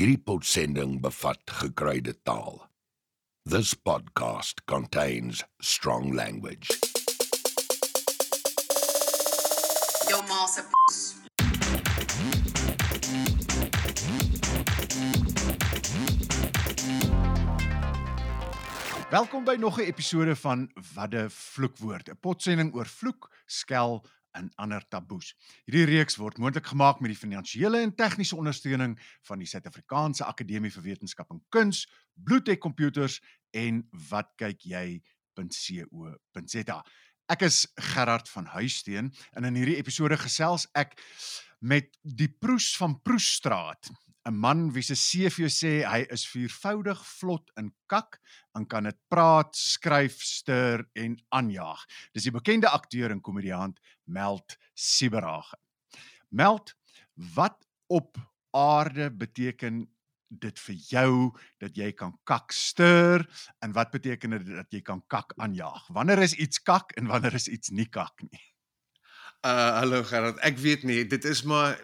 Hierdie potsending bevat gekruide taal. This podcast contains strong language. Jou ma se Welkom by nog 'n episode van Wadde Vloekwoord, 'n potsending oor vloek, skel en ander taboes. Hierdie reeks word moontlik gemaak met die finansiële en tegniese ondersteuning van die Suid-Afrikaanse Akademie vir Wetenskap en Kuns, Bluetech Computers en watkyk.jy.co.za. Ek is Gerard van Huisteen en in hierdie episode gesels ek met die Proes van Proesstraat 'n man wie se CV sê hy is viervoudig vlot in kak en kan dit praat, skryf, stuur en aanjaag. Dis die bekende akteur en komediant Meld Siberage. Meld, wat op aarde beteken dit vir jou dat jy kan kak stuur en wat beteken dit dat jy kan kak aanjaag? Wanneer is iets kak en wanneer is iets nie kak nie? Uh hallo Gerard, ek weet nie, dit is maar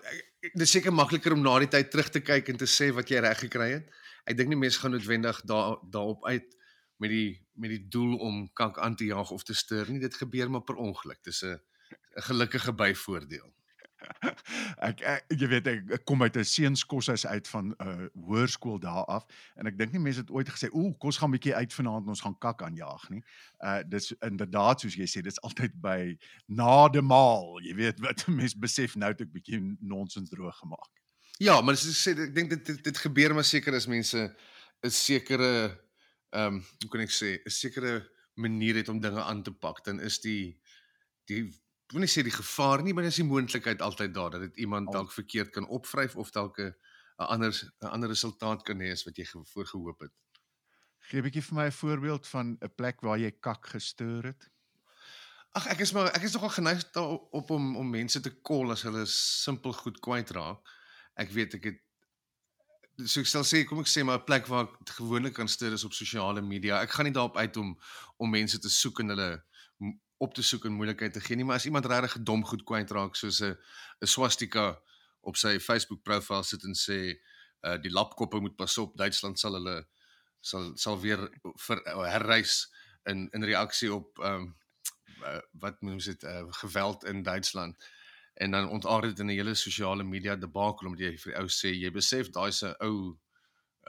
dis seker makliker om na die tyd terug te kyk en te sê wat jy reg gekry het. Ek dink nie mense gaan noodwendig daar daarop uit met die met die doel om kank aan te jaag of te stuur nie. Dit gebeur maar per ongeluk. Dis 'n 'n gelukkige byvoordeel. Ek, ek jy weet ek, kom uit 'n seunskoshuis uit van 'n uh, hoërskool daar af en ek dink nie mense het ooit gesê ooh kos gaan 'n bietjie uit vanaand ons gaan kak aanjaag nie. Uh dis inderdaad soos jy sê dis altyd by nademaal. Jy weet wat mense besef nou het ek bietjie nonsens droog gemaak. Ja, maar as ek sê ek dink dit, dit dit gebeur maar seker as mense 'n sekere ehm um, hoe kan ek sê 'n sekere manier het om dinge aan te pak dan is die die wil nie sê die gevaar nie, maar dis die moontlikheid altyd daar dat dit iemand dalk verkeerd kan opvryf of dalk 'n ander 'n ander resultaat kan hê as wat jy voorgehoop het. Gee 'n bietjie vir my 'n voorbeeld van 'n plek waar jy kak gestuur het. Ag ek is maar ek is nogal geneig op om om mense te kol as hulle simpel goed kwyt raak. Ek weet ek het so ek sal sê kom ek sê maar 'n plek waar ek gewoonlik kan stuur is op sosiale media. Ek gaan nie daarop uit om om mense te soek en hulle op te soek en moeilikheid te gee nie, maar as iemand regtig dom goed kwyt raak soos 'n 'n swastika op sy Facebook profiel sit en sê uh die lapkoppe moet pas op, Duitsland sal hulle sal sal weer vir uh, herreis in in reaksie op ehm um, uh, wat noem dit uh, geweld in Duitsland. En dan ontaard dit in 'n hele sosiale media debakel omdat jy vir die ou sê jy besef daai se ou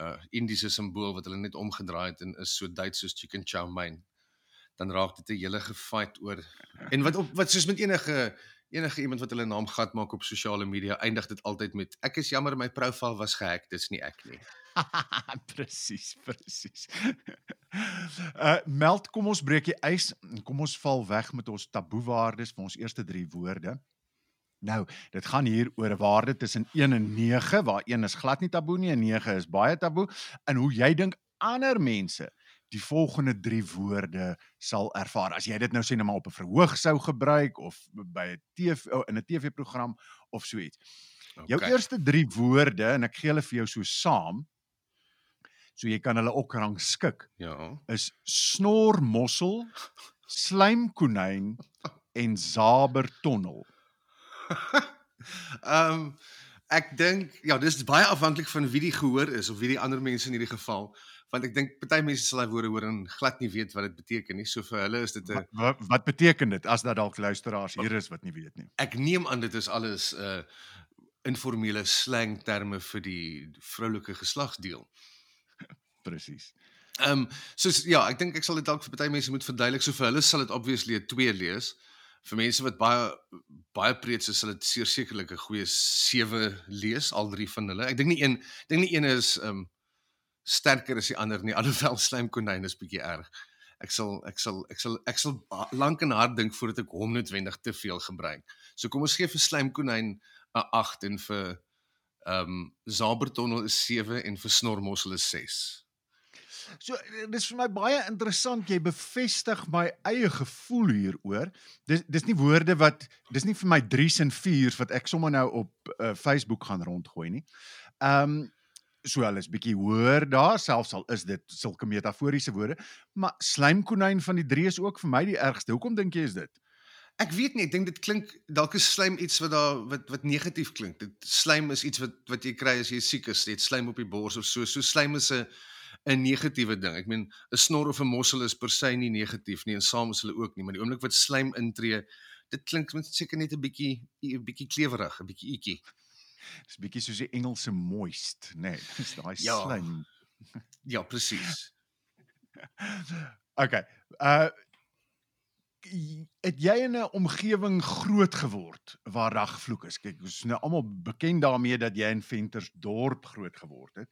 uh Indiese simbool wat hulle net omgedraai het en is so Duits soos chicken chow mein dan raak dit 'n hele gefight oor. En wat op wat soos met enige enige iemand wat hulle naam gat maak op sosiale media, eindig dit altyd met ek is jammer my profiel was gehack, dis nie ek nie. presies, presies. uh meld kom ons breek die ys en kom ons val weg met ons taboe waardes vir ons eerste 3 woorde. Nou, dit gaan hier oor 'n waarde tussen 1 en 9 waar 1 is glad nie taboe nie en 9 is baie taboe en hoe jy dink ander mense die volgende 3 woorde sal ervaar. As jy dit nou sê net maar op 'n verhoog sou gebruik of by 'n TV oh, in 'n TV-program of so iets. Okay. Jou eerste 3 woorde en ek gee hulle vir jou so saam. So jy kan hulle ook rangskik. Ja. Is snormossel, slaimkonyn en zabertonnel. Ehm um, ek dink ja, dis baie afhanklik van wie die gehoor is of wie die ander mense in hierdie geval want ek dink party mense sal daai woorde hoor en glad nie weet wat dit beteken nie. So vir hulle is dit 'n wat, wat beteken dit as dat dalk luisteraars hier is wat nie weet nie. Ek neem aan dit is alles 'n uh, informele slang terme vir die vroulike geslagsdeel. Presies. Ehm um, so ja, ek dink ek sal dit dalk vir party mense moet verduidelik. So vir hulle sal dit obviously 'n 2 lees. Vir mense wat baie baie preets is, sal dit sekerlik 'n goeie 7 lees al drie van hulle. Ek dink nie een dink nie een is ehm um, sterker as die ander nie. Alhoewel slaimkonyn is bietjie erg. Ek sal ek sal ek sal ek sal lank en hard dink voordat ek hom noodwendig te veel gebruik. So kom ons gee vir slaimkonyn 'n 8 en vir ehm um, zabertonnel is 7 en vir snormossel is 6. So dis vir my baie interessant jy bevestig my eie gevoel hieroor. Dis dis nie woorde wat dis nie vir my 3s en 4s wat ek sommer nou op uh, Facebook gaan rondgooi nie. Ehm um, so hulle is bietjie hoër daar selfs al is dit sulke metaforiese woorde maar slaimkonyn van die drie is ook vir my die ergste hoekom dink jy is dit Ek weet nie, ek dink dit klink dalk is slaim iets wat daar wat wat negatief klink. Dit slaim is iets wat wat jy kry as jy siek is. Het slaim op die bors of so. So slaim is 'n 'n negatiewe ding. Ek meen 'n snor of 'n mossel is per se nie negatief nie en saam is hulle ook nie, maar die oomblik wat slaim intree, dit klink met seker net 'n bietjie 'n bietjie klewerig, 'n bietjie ietjie. Dis bietjie soos die Engelse moist, nê. Nee, dis daai Ja. slijm. Ja, presies. Okay. Uh het jy in 'n omgewing groot geword waar daar gevloek is? Kyk, ons is nou almal bekend daarmee dat jy in Ventersdorp groot geword het.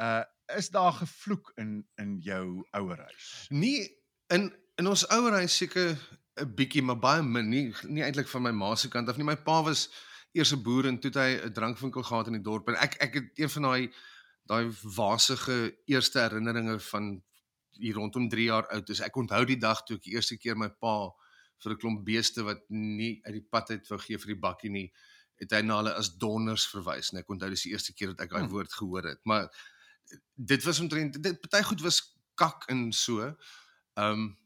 Uh is daar gevloek in in jou ouerhuis? Nie in in ons ouer huis seker 'n bietjie, maar baie min, nie nie eintlik van my ma se kant af nie. My pa was eers 'n boer en toe het hy 'n drankwinkel gehad in die dorp en ek ek het een van daai daai wasige eerste herinneringe van hier rondom 3 jaar oud is. Ek onthou die dag toe ek die eerste keer my pa vir 'n klomp beeste wat nie uit die pad uit wou gee vir die bakkie nie, het hy na hulle as donders verwys en ek onthou dis die eerste keer dat ek daai Hmm. woord gehoor het. Maar dit was omtrent dit party goed was kak en so. Ehm um,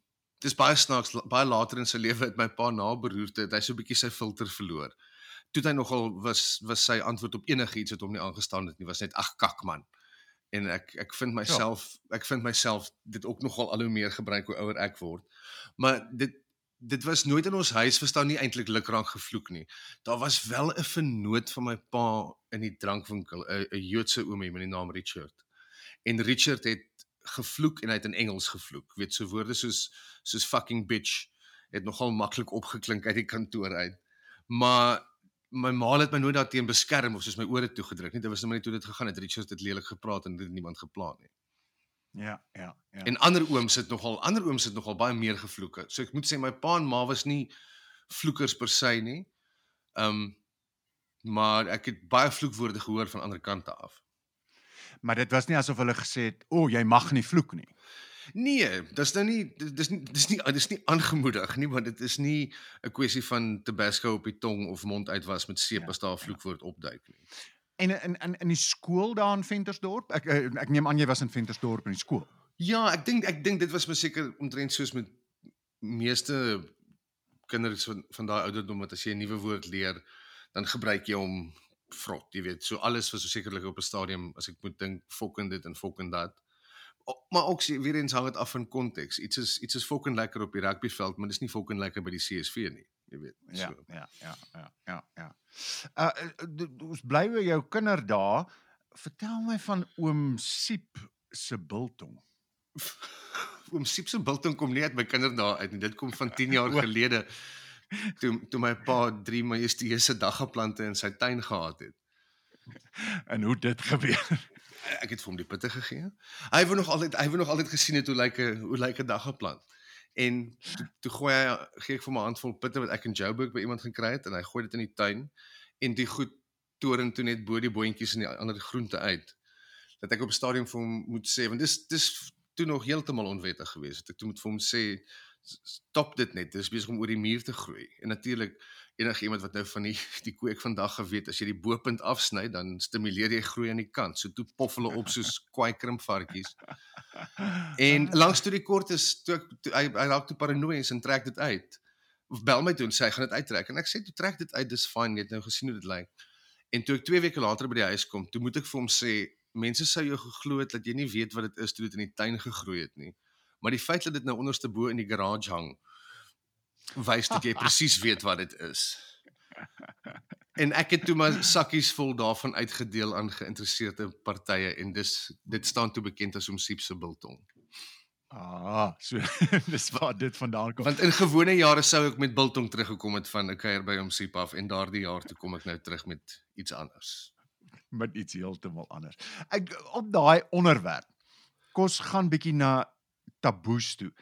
dis baie snaaks baie later in sy lewe het my pa na beroerte het hy so 'n bietjie sy filter verloor. Toe hy nogal was was sy antwoord op enigiets wat hom nie aangestaan het nie was net ag kak man. En ek ek vind myself ek vind myself dit ook nogal al hoe meer gebruik hoe ouer ek word. Maar dit dit was nooit in ons huis verstaan nie eintlik lukraak gevloek nie. Daar was wel 'n vernoot van my pa in die drankwinkel, 'n 'n Joodse oomie met die naam Richard. En Richard het gevloek en hy het in Engels gevloek. Weet so woorde soos soos fucking bitch het nogal maklik opgeklink uit die kantoor uit. Maar my ma het my nooit daarteen beskerm of soos my ore toegedruk nie. Dit was net maar net hoe dit gegaan het. Richard het lelik gepraat en dit het niemand geplan nie. Ja, ja, ja. En ander ooms het nogal ander ooms het nogal baie meer gevloeke. So ek moet sê my pa en ma was nie vloekers per se nie. Ehm um, maar ek het baie vloekwoorde gehoor van ander kante af. maar dit was nie asof hulle gesê het, "O, oh, jy mag nie vloek nie." Nee, dis nou nie dis nie dis nie dis nie aangemoedig nie, want dit is nie 'n kwessie van tabasco op die tong of mond uitwas met seep Ja, as daar 'n ja. vloekwoord opduik nie. En in in in die skool daar in Ventersdorp? Ek eh, ek neem aan jy was in Ventersdorp in die skool. Ja, ek dink ek dink dit was seker omtrent soos met meeste kinders van van daai ouderdom wat as jy 'n nuwe woord leer, dan gebruik jy hom vrot, jy weet. So alles was so sekerlik op 'n stadium as ek moet dink fokken dit en fokken dat. Maar ook weer eens hang dit af van konteks. Iets is iets is fokken lekker op die rugbyveld, maar dis nie fokken lekker by die CSV nie, jy weet. Ja, So. ja, ja, ja, ja, ja. Uh uh, d- ons bly by jou kinderdae. Vertel my van oom Siep se biltong. Oom Siep se biltong kom nie uit my kinderdae uit nie. Dit kom van 10 jaar gelede toe toe my pa drie majestueuse daggeplante in sy tuin gehad het. En hoe dit gebeur. Ek het vir hom die pitte gegee. Hy wou nog altyd hy wou nog altyd gesien het hoe lyk 'n hoe lyk 'n daggeplant. En toe, toe gooi hy gee ek vir 'n handvol pitte wat ek in Joburg by iemand gekry het en hy gooi dit in die tuin en die goed toring toe net bo die boontjies en die ander groente uit. Dat ek op 'n stadium vir hom moet sê want dis dis toe nog heeltemal onwettig geweest. het. Ek toe moet vir hom sê stop dit net. Dit is besig om oor die muur te groei. En natuurlik enige iemand wat nou van die die kweek vandag geweet as jy die bopunt afsny dan stimuleer jy groei aan die kant. So toe pof hulle op soos kwaai krimpvarkies. En langs toe die kort is toe, ek, toe hy, hy raak toe paranoïes en trek dit uit. Of bel my toe en sê hy gaan dit uittrek en ek sê toe trek dit uit, dis fyn, jy het nou gesien hoe dit lyk. En toe ek 2 weke later by die huis kom, toe moet ek vir hom sê mense sou jou geglo het dat jy nie weet wat dit is toe dit in die tuin gegroei het nie. Maar die feit dat dit nou onderste bo in die garage hang wys dat jy presies weet wat dit is. En ek het toe maar sakkies vol daarvan uitgedeel aan geïnteresseerde partye en dis dit staan toe bekend as om Siep se biltong. Ah, so dis waar dit vandaan kom. Want in gewone jare sou ek met biltong teruggekom het van 'n kuier by hom Siep af en daardie jaar toe kom ek nou terug met iets anders. met iets heeltemal anders. Ek op daai onderwerp. Kos gaan bietjie na taboes toe.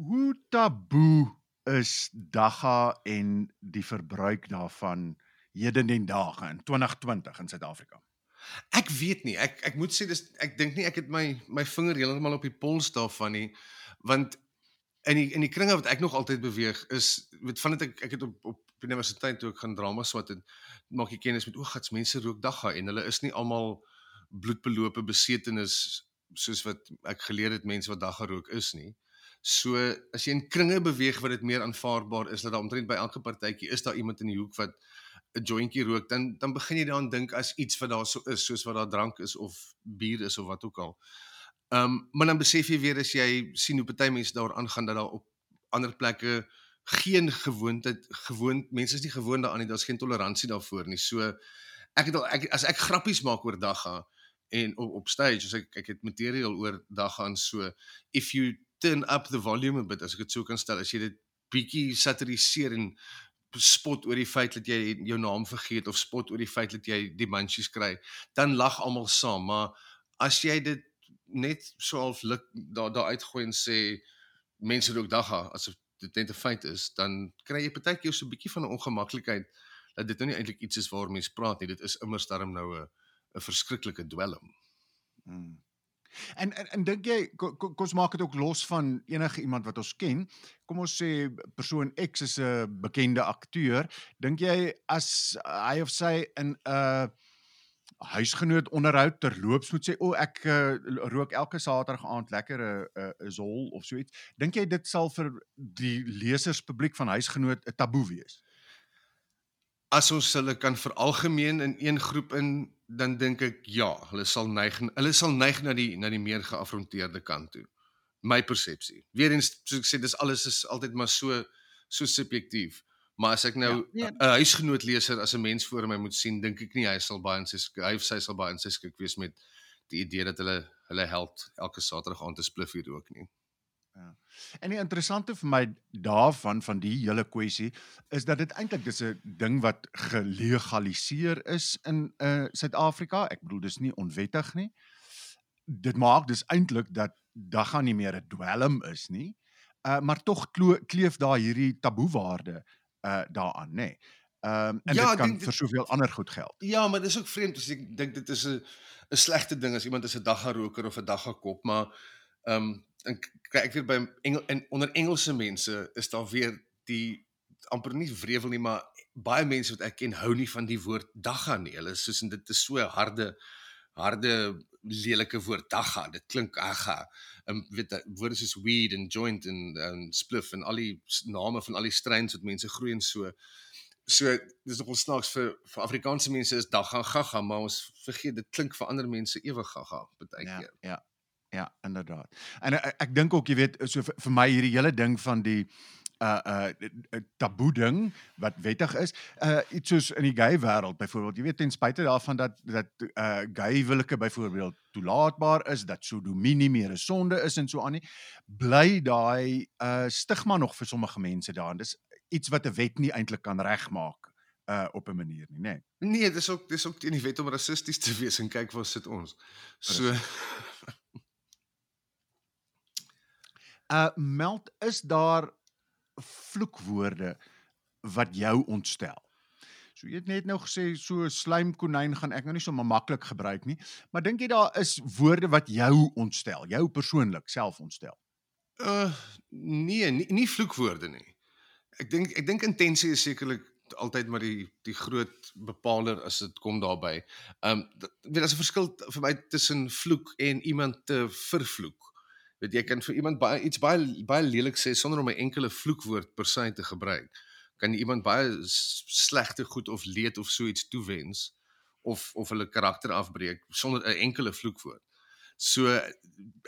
Hoe taboe is dagga en die verbruik daarvan heden den dae in 2020 in Suid-Afrika? Ek weet nie. Ek ek moet sê dis ek dink nie ek het my my vinger heeltemal op die pols daarvan nie want in die in die kringe wat ek nog altyd beweeg is weet vandat ek ek het op op universiteit toe ek gaan drama swat het maak jy kennis met o gats mense rook dagga en hulle is nie almal bloedbelope besetenis soos wat ek geleer het mense wat dagga rook is nie. So as jy in kringe beweeg wat dit meer aanvaarbaar is dat daar omtrent by elke partytjie is daar iemand in die hoek wat 'n jointjie rook, dan dan begin jy daaraan dink as iets wat daar so is, soos wat daar drank is of bier is of wat ook al. Ehm um, maar dan besef jy weer as jy sien hoe party mense daar aangaan dat daar op ander plekke geen gewoonte gewoon mense is nie gewoond daaraan nie, daar's geen toleransie daarvoor nie. So ek het al ek as ek grappies maak oor dagga en op, op stage as ek ek het materiaal oor dagga en so if you turn up the volume a bit as ek dit sou kan stel as jy dit bietjie satiriseer en spot oor die feit dat jy jou naam vergeet of spot oor die feit dat jy die munchies kry, dan lag almal saam, maar as jy dit net so half lik daar daar uitgooi en sê mense rook dagga asof dit net 'n feit is, dan kry jy partykeer so 'n bietjie van 'n ongemaklikheid dat dit nou nie eintlik iets is waaroor mense praat nie. Dit is immers daarom nou 'n 'n verskriklike dwelm. Hmm. En en, en dink jy kom ko, ons maak dit ook los van enige iemand wat ons ken. Kom ons sê persoon X is 'n bekende akteur. Dink jy as hy of sy in 'n uh, huisgenoot onderhoud terloops moet sê o ek uh, rook elke saterdag aand lekker 'n uh, 'n uh, zol of so iets dink jy dit sal vir die leserspubliek van huisgenoot 'n taboe wees as ons hulle kan veralgemeen in een groep in dan dink ek ja hulle sal neig hulle sal neig na die na die meer geafronteerde kant toe my persepsie weer eens soos ek sê dis alles is altyd maar so so subjektief Maar as ek nou 'n ja, nee. huisgenoot leser as 'n mens voor my moet sien, dink ek nie hy sal baie in sy hy of sy sal baie in sy skik wees met die idee dat hulle hulle held elke Saterdag aand te spliff hier ook nie. Ja. En die interessante vir my daarvan van die hele kwessie is dat dit eintlik dis 'n ding wat gelegaliseer is in uh Suid-Afrika. Ek bedoel dis nie onwettig nie. Dit maak dus eintlik dat daar gaan nie meer 'n dwelm is nie. Uh maar tog kleef daar hierdie taboewaarde uh daaraan nê. Nee. Ehm um, en ja, dit kan vir soveel ander goed geld. Ja, maar dis ook vreemd as ek dink dit is 'n 'n slegte ding as iemand is 'n dagga roker of 'n dagga kop, maar ehm um, en kyk ek weer by Engel en onder Engelse mense is daar weer die amper nie wrevel nie, maar baie mense wat ek ken hou nie van die woord dagga nie. Hulle soos en dit is so harde harde lelike woord dagga. Dit klink agga. Ehm weet woorde soos weed en joint en en spliff en al die name van al die strains wat mense groei en so. So dis nogal snaaks vir vir Afrikaanse mense is dagga gaga, maar ons vergeet dit klink vir ander mense ewig gaga baie ja, keer. Ja. Ja, inderdaad. En ek, ek dink ook jy weet so vir, vir my hierdie hele ding van die uh uh taboe ding wat wettig is. Uh iets soos in die gay wêreld byvoorbeeld, jy weet ten spyte daarvan dat dat uh gay willeke byvoorbeeld toelaatbaar is, dat sodomie nie meer 'n sonde is en so aan nie, bly daai uh stigma nog vir sommige mense daar. Dis iets wat 'n wet nie eintlik kan regmaak uh op 'n manier nie, nê. Nee. nee, dis ook dis ook teen die wet om rassisties te wees en kyk waar sit ons. So uh meld is daar vloekwoorde wat jou ontstel. So jy het net nou gesê so slaimkonyn gaan ek nou nie so maklik gebruik nie, maar dink jy daar is woorde wat jou ontstel, jou persoonlik self ontstel? Uh nee, nie, nie vloekwoorde nie. Ek dink ek dink intensie is sekerlik altyd maar die die groot bepaler as dit kom daarbey. Um weet as 'n verskil vir my tussen vloek en iemand te vervloek weet jy kan vir iemand baie iets baie baie lelik sê sonder om 'n enkele vloekwoord per se te gebruik. Kan iemand baie slegte goed of leed of so iets toewens of of hulle karakter afbreek sonder 'n enkele vloekwoord. So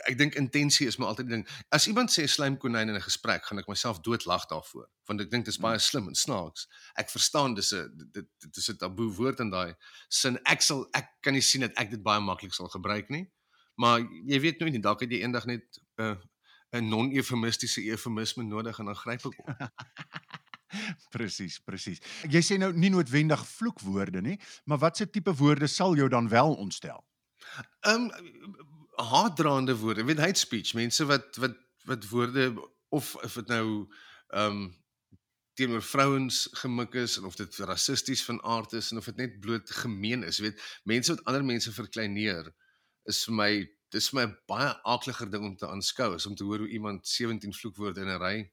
ek dink intensie is maar altyd ding. As iemand sê slaimkonyn in 'n gesprek, gaan ek myself doodlag daarvoor, want ek dink dit is baie hmm. slim en snaaks. Ek verstaan dis 'n dit dit is 'n taboe woord in daai sin. Ek sal ek kan nie sien dat ek dit baie maklik sal gebruik nie. Maar jy weet nooit nie, dalk het jy eendag net 'n uh, 'n non-eufemistiese eufemisme nodig en dan gryp ek op. presies, presies. Jy sê nou nie noodwendig vloekwoorde nie, maar watse tipe woorde sal jou dan wel ontstel? Ehm um, haatdraande woorde, weet hate speech, mense wat wat wat woorde of of dit nou ehm um, teenoor vrouens gemik is en of dit rassisties van aard is en of dit net bloot gemeen is, weet mense wat ander mense verkleineer is vir my dis vir my 'n baie aakliger ding om te aanskou is om te hoor hoe iemand 17 vloekwoorde in 'n ry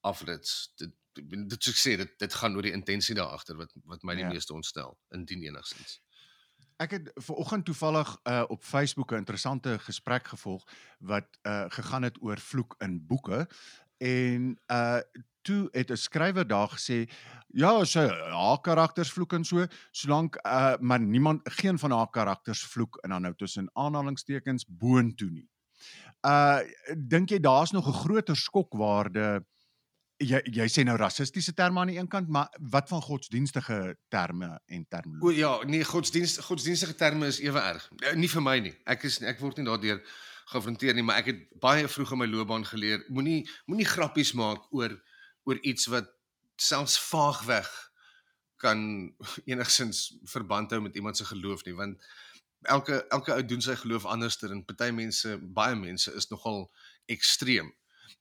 afrits. Dit dit sê dit dit gaan oor die intensie daar agter wat wat my die ja. meeste ontstel indien enigsins. Ek het ver oggend toevallig uh, op Facebook 'n interessante gesprek gevolg wat uh, gegaan het oor vloek in boeke en uh toe het 'n skrywer daar gesê ja, sy haar karakters vloek en so, solank uh maar niemand geen van haar karakters vloek en dan nou tussen aanhalingstekens boontoe nie. Uh dink jy daar's nog 'n groter skokwaarde jy jy sê nou rassistiese terme aan die een kant, maar wat van godsdienstige terme en O terminologie? ja, nee, godsdienst godsdienstige terme is ewe erg. Eh, Nie vir my nie. Ek is ek word nie daardeur gekonfronteer nie, maar ek het baie vroeg in my loopbaan geleer, moenie moenie grappies maak oor oor iets wat selfs vaagweg kan enigsins verband hou met iemand se geloof nie, want elke elke ou doen sy geloof anderster en party mense, baie mense is nogal ekstreem.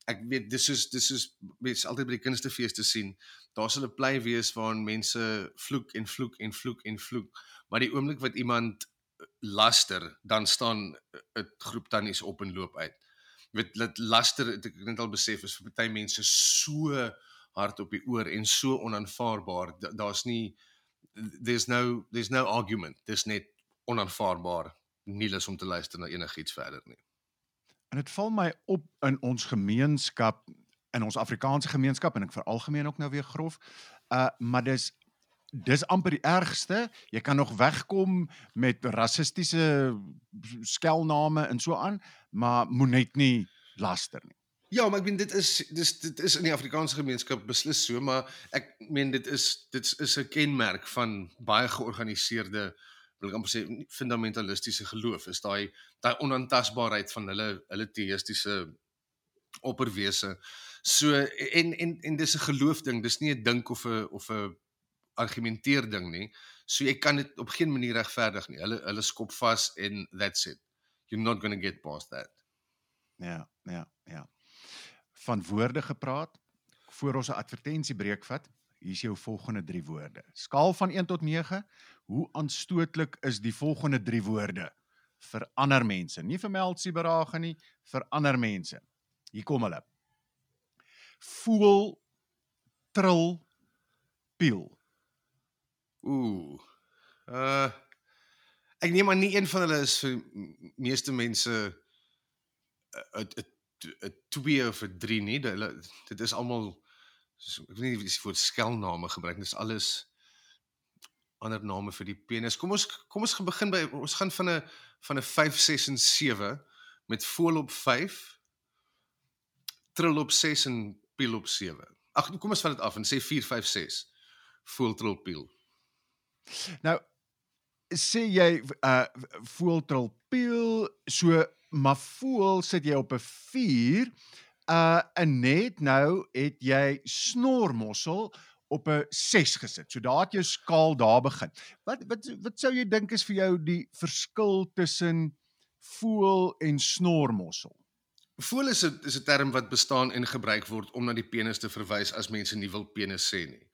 Ek weet dis soos dis soos mense altyd by die kunstefeeste sien, daar sal 'n plei wees waarin mense vloek en vloek en vloek en vloek, maar die oomblik wat iemand laster, dan staan 'n groep tannies op en loop uit. Weet dit laster ek net al besef is vir party mense so hard op die oor en so onaanvaarbaar. Da- Daar's nie there's no there's no argument. Dis net onaanvaarbaar nie lus om te luister na enigiets verder nie. En dit val my op in ons gemeenskap, in ons Afrikaanse gemeenskap en ek veralgemeen ook nou weer grof. Uh maar dis dis amper die ergste. Jy kan nog wegkom met rassistiese skelname en so aan, maar moet net nie laster nie. Ja, maar ek meen dit is dis dit is in die Afrikaanse gemeenskap beslis so, maar ek meen dit is dit is 'n kenmerk van baie georganiseerde wil ek amper sê fundamentalistiese geloof is daai daai onaantastbaarheid van hulle hulle teïstiese opperwese. So en en en dis 'n geloof ding, dis nie 'n dink of 'n of 'n argumenteer ding nie. So jy kan dit op geen manier regverdig nie. Hulle hulle skop vas en that's it. You're not going to get past that. Ja, ja, ja. Van woorde gepraat voor ons 'n advertensiebreek vat. Hier is jou volgende 3 woorde. Skaal van 1 tot 9. Hoe aanstootlik is die volgende 3 woorde vir ander mense? Nie vir Meltsie berage nie, vir ander mense. Hier kom hulle. Voel tril piel. Ooh. Uh ek neem aan nie een van hulle is vir meeste mense 'n 'n 'n 2 of 'n 3 nie. Hulle dit is almal ek weet nie wie se voor skelname gebruik. Dis alles ander name vir die penis. Kom ons kom ons gaan begin by ons gaan van 'n van 'n 5, 6 en 7 met voel op 5, trill op 6 en piel op 7. Ag, kom ons vat dit af en sê 4, 5, 6. Voel trill piel. Nou sê jy uh voel tril piel so maar voel sit jy op 'n 4 uh en net nou het jy snormossel op 'n 6 gesit. So daar het jou skaal daar begin. Wat wat wat sou jy dink is vir jou die verskil tussen voel en snormossel? Voel is 'n is 'n term wat bestaan en gebruik word om na die penis te verwys as mense nie wil penis sê nie.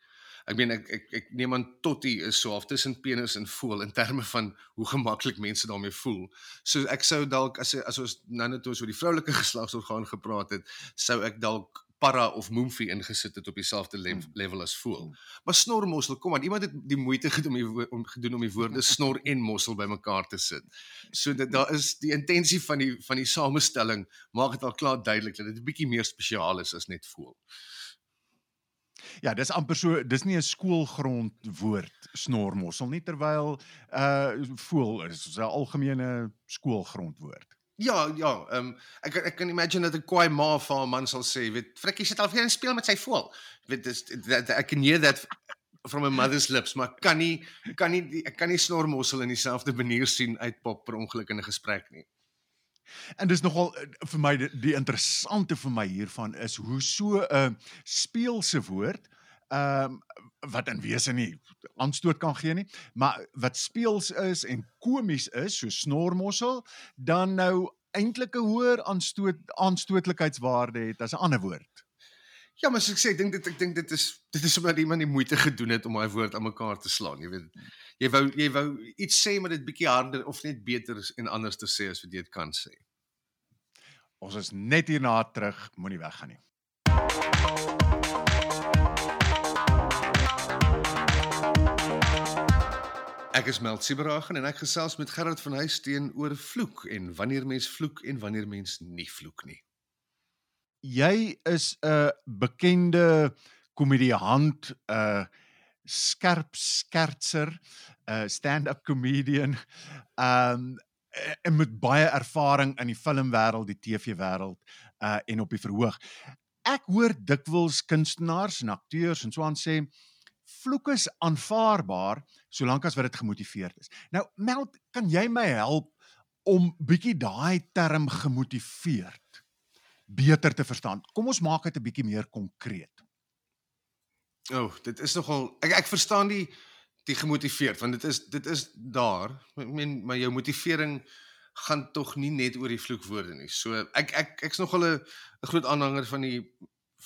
Ek meen ek ek ek neem aan totti is so half tussen penis en voel in terme van hoe gemaklik mense daarmee voel. So ek sou dalk as as ons nou net oor die vroulike geslagsorgaan gepraat het, sou ek dalk para of moemfie ingesit het op dieselfde le Hmm. level as voel. Hmm. Maar snormossel, kom aan, iemand het die moeite gedoen om die om gedoen om die woorde snor en mossel bymekaar te sit. So dit daar is die intensie van die van die samestelling maak dit al klaar duidelik dat dit 'n bietjie meer spesiaal is as net voel. Ja, dis amper so dis nie 'n skoolgrond woord snormossel nie terwyl uh voel is 'n algemene skoolgrond woord. Ja, ja, ehm um, ek ek kan imagine dat 'n kwaai ma vir haar man sal sê, weet, Frikkie sit al weer en speel met sy voel. Weet dis I can hear that from my mother's lips, maar ek kan nie kan nie ek kan nie snormossel in dieselfde manier sien uitpop per ongeluk in 'n gesprek nie. En dis nogal eh, vir my die, die interessante vir my hiervan is hoe so 'n uh, speelse woord ehm um, wat in wese nie aanstoot kan gee nie, maar wat speels is en komies is, so snormossel, dan nou eintlik 'n hoër aanstoot aanstootlikheidswaarde het as 'n ander woord. Ja, maar soos ek sê, ek dink dit ek dink dit is dit is omdat iemand die moeite gedoen het om daai woord aan mekaar te slaan, jy weet. Jy wou jy wou iets sê maar dit bietjie harder of net beter en anders te sê as wat jy dit kan sê. Ons is net hierna terug, moenie weggaan nie. Ek is Meld Sibragen en ek gesels met Gerard van Huys teenoor vloek en wanneer mens vloek en wanneer mens nie vloek nie. Jy is 'n bekende komediant, 'n skerp skertser, 'n stand-up comedian. Um en met baie ervaring in die filmwêreld, die TV-wêreld uh en op die verhoog. Ek hoor dikwels kunstenaars en akteurs en so aan sê vloek is aanvaarbaar solank as wat dit gemotiveerd is. Nou Meld, kan jy my help om bietjie daai term gemotiveerd beter te verstaan? Kom ons maak dit 'n bietjie meer konkreet. O, oh, dit is nogal ek ek verstaan die die gemotiveerd want dit is dit is daar. Ek meen maar jou motivering gaan tog nie net oor die vloekwoorde nie. So ek ek ek's nogal 'n 'n groot aanhanger van die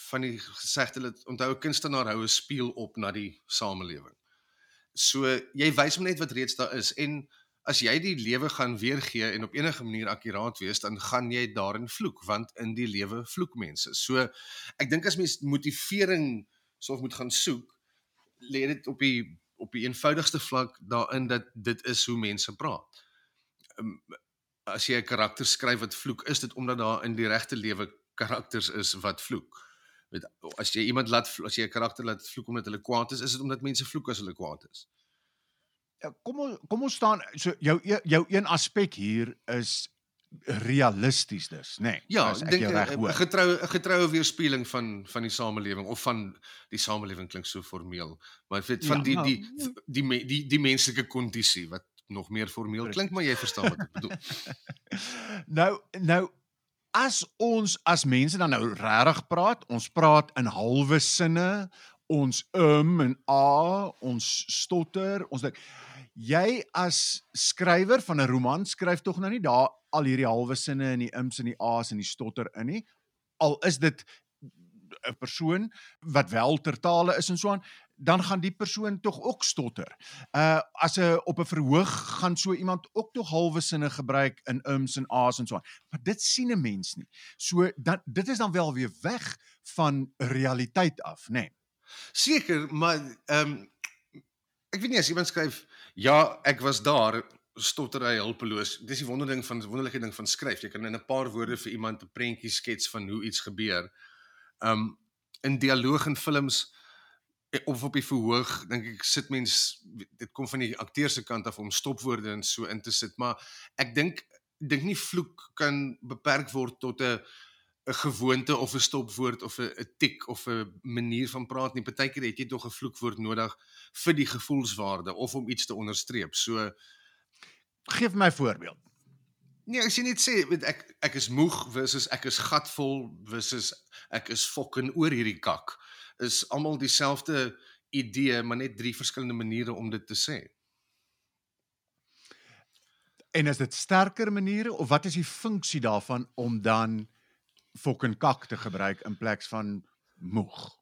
van die gesegde dat onthou 'n kunstenaar hou 'n spieël op na die samelewing. So jy wys hom net wat reeds daar is en as jy die lewe gaan weergee en op enige manier akkuraat wees dan gaan jy daarin vloek want in die lewe vloek mense. So ek dink as mens motivering soof moet gaan soek, lê dit op die op die eenvoudigste vlak daarin dat dit is hoe mense praat. Um, as jy 'n karakter skryf wat vloek, is dit omdat daar in die regte lewe karakters is wat vloek weet as jy iemand laat as jy 'n karakter laat vloek omdat hulle kwaad is, is dit omdat mense vloek as hulle kwaad is. Ja, kom ons kom ons staan so jou jou een aspek hier is realisties dus, nê. Nee, ja, ek dink 'n getroue 'n getroue weerspieëling van van die samelewing of van die samelewing klink so formeel, maar weet van ja, die, die die die die die die menslike kondisie wat nog meer formeel klink, maar jy verstaan wat ek bedoel. nou nou as ons as mense dan nou regtig praat, ons praat in halwe sinne, ons um en a, ons stotter, ons dink jy as skrywer van 'n roman skryf tog nou nie daar al hierdie halwe sinne en die ums en die a's en die stotter in nie. Al is dit 'n persoon wat wel tertale is en so aan, dan gaan die persoon tog ook stotter. Uh as 'n op 'n verhoog gaan so iemand ook tog halwe sinne gebruik in ums en a's en so aan. Maar dit sien 'n mens nie. So dan dit is dan wel weer weg van realiteit af, nê. Nee. Seker, maar ehm um, ek weet nie as iemand skryf ja, ek was daar stotter hy hulpeloos. Dis die wonderding van wonderlike ding van skryf. Jy kan in 'n paar woorde vir iemand 'n prentjie skets van hoe iets gebeur. Um in dialoog en films Eh, of op die verhoog dink ek sit mens dit kom van die akteur se kant af om stopwoorde en so in te sit maar ek dink dink nie vloek kan beperk word tot 'n 'n gewoonte of 'n stopwoord of 'n 'n tik of 'n manier van praat nie. Partykeer het jy tog 'n vloekwoord nodig vir die gevoelswaarde of om iets te onderstreep. So gee my voorbeeld. Nee, as jy net sê ek ek is moeg versus ek is gatvol versus ek is fucking oor hierdie kak is almal dieselfde idee, maar net drie verskillende maniere om dit te sê. En is dit sterker maniere of wat is die funksie daarvan om dan fucking kak te gebruik in plek van moeg?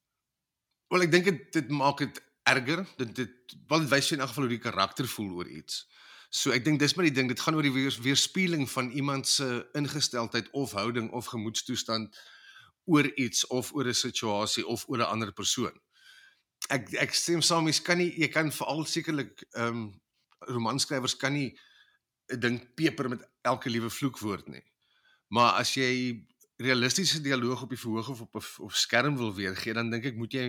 Wel ek dink dit dit maak dit erger. Dit dit wat wys in elk geval hoe die karakter voel oor iets. So ek dink dis maar die ding, dit gaan oor die weer, weerspieëling van iemand se ingesteldheid of houding of gemoedstoestand oor iets of oor 'n situasie of oor 'n ander persoon. Ek ek stem saam, mens kan nie jy kan veral sekerlik ehm um, romanskrywers kan nie 'n ding peper met elke liewe vloekwoord nie. Maar as jy realistiese dialoog op die verhoog of op op skerm wil weergee, dan dink ek moet jy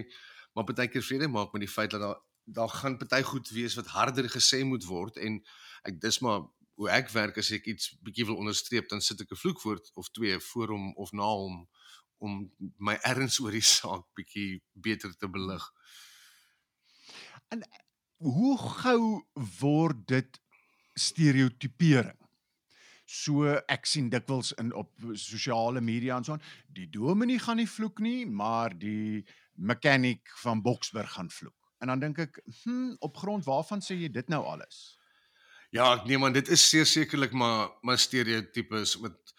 maar baie keer vrede maak met die feit dat daar daar gaan baie goed wees wat harder gesê moet word en ek dis maar hoe ek werk as ek iets bietjie wil onderstreep dan sit ek 'n vloekwoord of twee voor hom of na hom om my erns oor die saak bietjie beter te belig. En hoe gou word dit stereotipering? So ek sien dikwels in op sosiale media en so aan, die dominee gaan nie vloek nie, maar die mechanic van Boksburg gaan vloek. En dan dink ek, hm, op grond waarvan sê jy dit nou alles? Ja, nee man, dit is sekerlik maar maar stereotypes met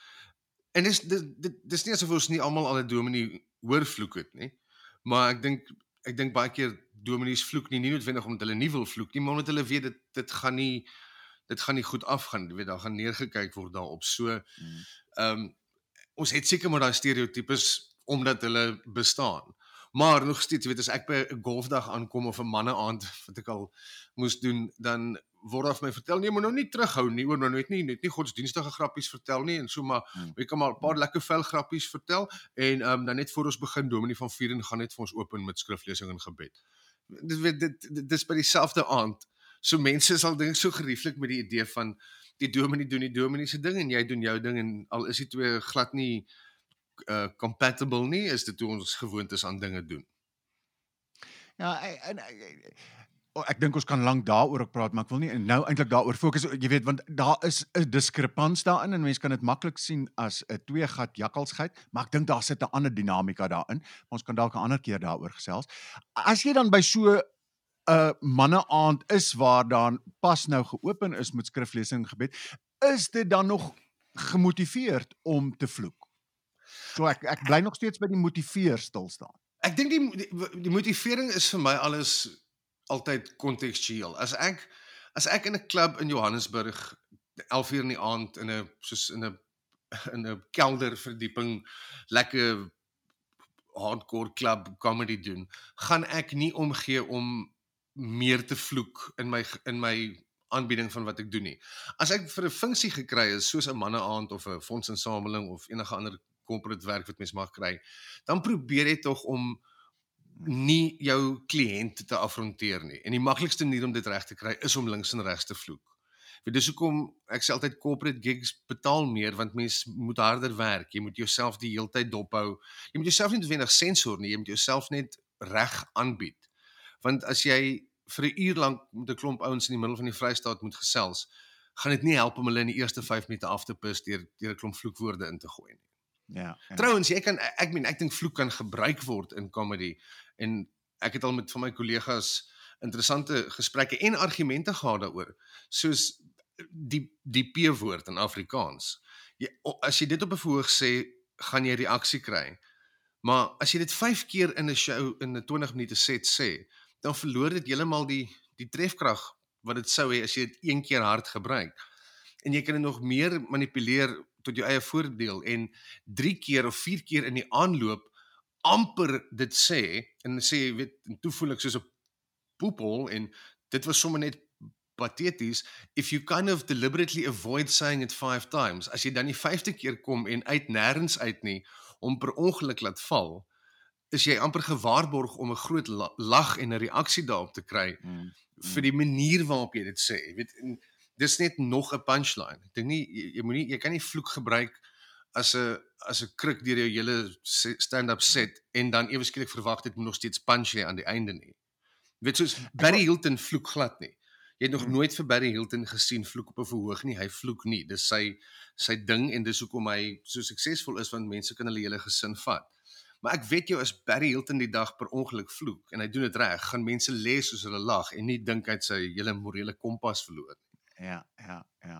En dis dit dis nie asof ons nie almal al 'n dominee hoor vloek het nie. Maar ek dink ek dink baie keer dominees vloek nie nie noodwendig omdat hulle nie wil vloek nie, maar omdat hulle weet dit dit gaan nie dit gaan nie goed afgaan. Jy weet daar gaan neergekyk word daarop. So hmm. ehm um, ons het seker maar daai stereotypes omdat hulle bestaan. Maar nog steeds, weet as ek by 'n golfdag aankom of 'n manne aand wat ek al moes doen, dan word daar vir my vertel nee, maar nou nie terughou nie, oor nou net nie net nie godsdienstige grappies vertel nie en so maar Hmm. jy kan maar 'n paar lekker vel grappies vertel en ehm um, dan net voor ons begin Dominee van Vieren gaan net vir ons open met skriflesing en gebed. Dit weet dit dis by dieselfde aand. So mense sal dink so gerieflik met die idee van die dominee doen die dominee se ding en jy doen jou ding en al is die twee glad nie uh compatible nie, is dit hoe ons gewoond is aan dinge doen. Ja, en, oh, ek dink ons kan lank daaroor ook praat, maar ek wil nie nou eintlik daaroor fokus. Jy weet, want daar is 'n diskrepans daarin en mense kan dit maklik sien as 'n twee gat jakkalsgeit, maar ek dink daar sit 'n ander dinamika daarin. Ons kan dalk 'n ander keer daaroor gesels. As jy dan by so 'n uh, manneaand is waar dan pas nou geopen is met skriflesing gebed, is dit dan nog gemotiveerd om te vloek? So ek ek bly nog steeds by die motiveer stil staan. Ek dink die, die die motivering is vir my alles altyd kontekstueel. As ek as ek in 'n klub in Johannesburg 11 uur in die aand in 'n soos in 'n in 'n kelder verdieping lekker hardcore club comedy doen, gaan ek nie omgee om meer te vloek in my in my aanbieding van wat ek doen nie. As ek vir 'n funksie gekry is soos 'n manneaand of 'n fondsinsameling of enige ander corporate werk wat mens mag kry, dan probeer jy tog om nie jou kliënt te afronteer nie. En die maklikste manier om dit reg te kry is om links en regs te vloek. Vir dis hoekom ek sê altyd corporate gigs betaal meer want mens moet harder werk. Jy moet jouself die heeltyd dophou. Jy moet jouself nie noodwendig sensor nie, jy moet jouself net reg aanbied. Want as jy vir 'n uur lank met 'n klomp ouens in die middel van die Vrystaat moet gesels, gaan dit nie help om hulle in die eerste 5 minute af te pis deur deur 'n klomp vloekwoorde in te gooi nie. Ja. ja. Trouwens, jy kan ek meen ek dink vloek kan gebruik word in comedy en ek het al met van my kollegas interessante gesprekke en argumente gehad daaroor. Soos die die P-woord in Afrikaans. Jy as jy dit op 'n verhoog sê, gaan jy reaksie kry. Maar as jy dit 5 keer in 'n show in 'n 20 minute set sê, dan verloor dit heeltemal die die trefkrag wat dit sou hê as jy dit een keer hard gebruik. En jy kan dit nog meer manipuleer tot jou eie voordeel en 3 keer of 4 keer in die aanloop amper dit sê en sê jy weet en toe voel ek soos 'n poepel en dit was sommer net pateties if you kind of deliberately avoid saying it 5 times as jy dan die 5de keer kom en uit nêrens uit nie om per ongeluk laat val is jy amper gewaarborg om 'n groot la lag en 'n reaksie daarop te kry Mm. vir die manier waarop jy dit sê jy weet en dis net nog 'n punchline ek dink nie jy, jy moenie jy kan nie vloek gebruik as 'n as 'n kruk deur jou hele stand-up set en dan ewe skielik verwag dit moet nog steeds punch hê aan die einde nie. Jy weet soos Barry Hilton vloek glad nie. Jy het nog Hmm. nooit vir Barry Hilton gesien vloek op 'n verhoog nie. Hy vloek nie. Dis sy sy ding en dis hoekom hy so suksesvol is want mense kan hulle hele gesin vat. Maar ek weet jou as Barry Hilton die dag per ongeluk vloek en hy doen dit reg, gaan mense lê soos hulle lag en nie dink hy het sy hele morele kompas verloor nie. Ja, ja, ja.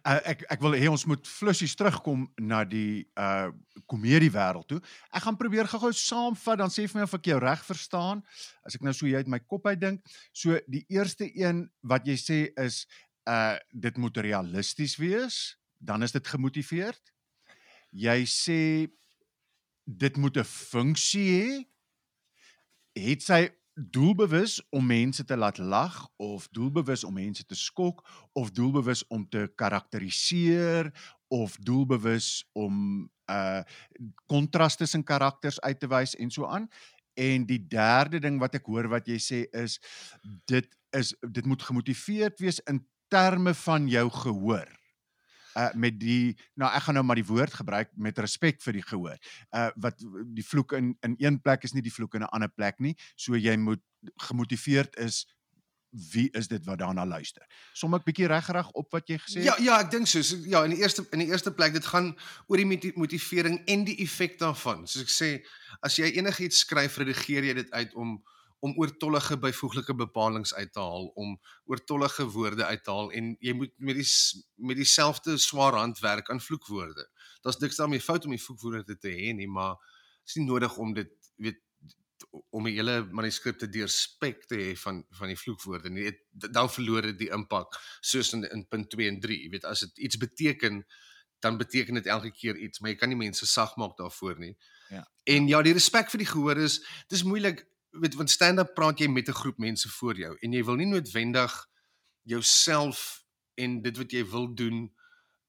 Uh, ek ek wil hê ons moet flussies terugkom na die uh komedie wêreld toe. Ek gaan probeer gou-gou saamvat dan sê vir my of ek jou reg verstaan. As ek nou so uit my kop uit dink, so die eerste een wat jy sê is uh dit moet realisties wees, dan is dit gemotiveerd. Jy sê dit moet 'n funksie hê. Het sy doelbewus om mense te laat lag of doelbewus om mense te skok of doelbewus om te karakteriseer of doelbewus om uh kontras tussen karakters uit te wys en so aan. En die derde ding wat ek hoor wat jy sê is dit is dit moet gemotiveerd wees in terme van jou gehoor. Uh met die nou ek gaan nou maar die woord gebruik met respek vir die gehoor. Uh wat die vloek in in een plek is nie die vloek in 'n ander plek nie. So jy moet gemotiveerd is wie is dit wat daarna luister. Som ek bietjie reggerig op wat jy gesê Ja het? ja, ek dink so. Ja, in die eerste in die eerste plek dit gaan oor die moti- motivering en die effek daarvan. Soos ek sê, as jy enigiets skryf, redigeer jy dit uit om om oortollige byvoeglike bepalinge uit te haal, om oortollige woorde uit te haal en jy moet met die met dieselfde swaar hand werk aan vloekwoorde. Daar's niks daarmee fout om die vloekwoorde te hê nie, maar is nie nodig om dit weet om 'n hele manuskrip te deurspek te hê van van die vloekwoorde nie. Dit- Dan verloor dit die impak soos in in punt 2 en 3. Jy weet as dit iets beteken, dan beteken dit elke keer iets, maar jy kan nie mense sag maak daarvoor nie. Ja. En ja, die respek vir die gehoor is dis moeilik, weet want stand-up praat jy met 'n groep mense voor jou en jy wil nie noodwendig jouself en dit wat jy wil doen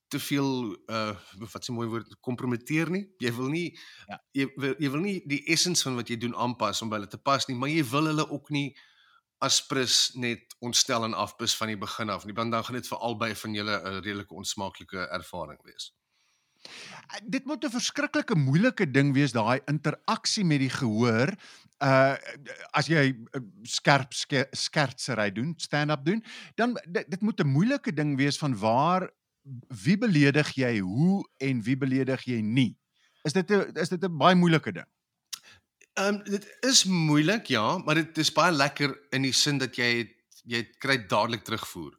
te veel uh wat se mooi woord kompromiteer nie. Jy wil nie Ja. jy wil, jy wil nie die essens van wat jy doen aanpas om by hulle te pas nie, maar jy wil hulle ook nie aspres net ontstel en afbis van die begin af nie. Want dan gaan dit vir albei van julle 'n redelike onsmaaklike ervaring wees. Dit moet 'n verskriklike moeilike ding wees daai interaksie met die gehoor. Uh as jy uh, skerp ske- skertsery doen, stand-up doen, dan dit, dit moet 'n moeilike ding wees van waar wie beledig jy hoe en wie beledig jy nie. Is dit 'n is dit 'n baie moeilike ding? Ehm um, dit is moeilik ja, maar dit is baie lekker in die sin dat jy het, jy kry dadelik terugvoer.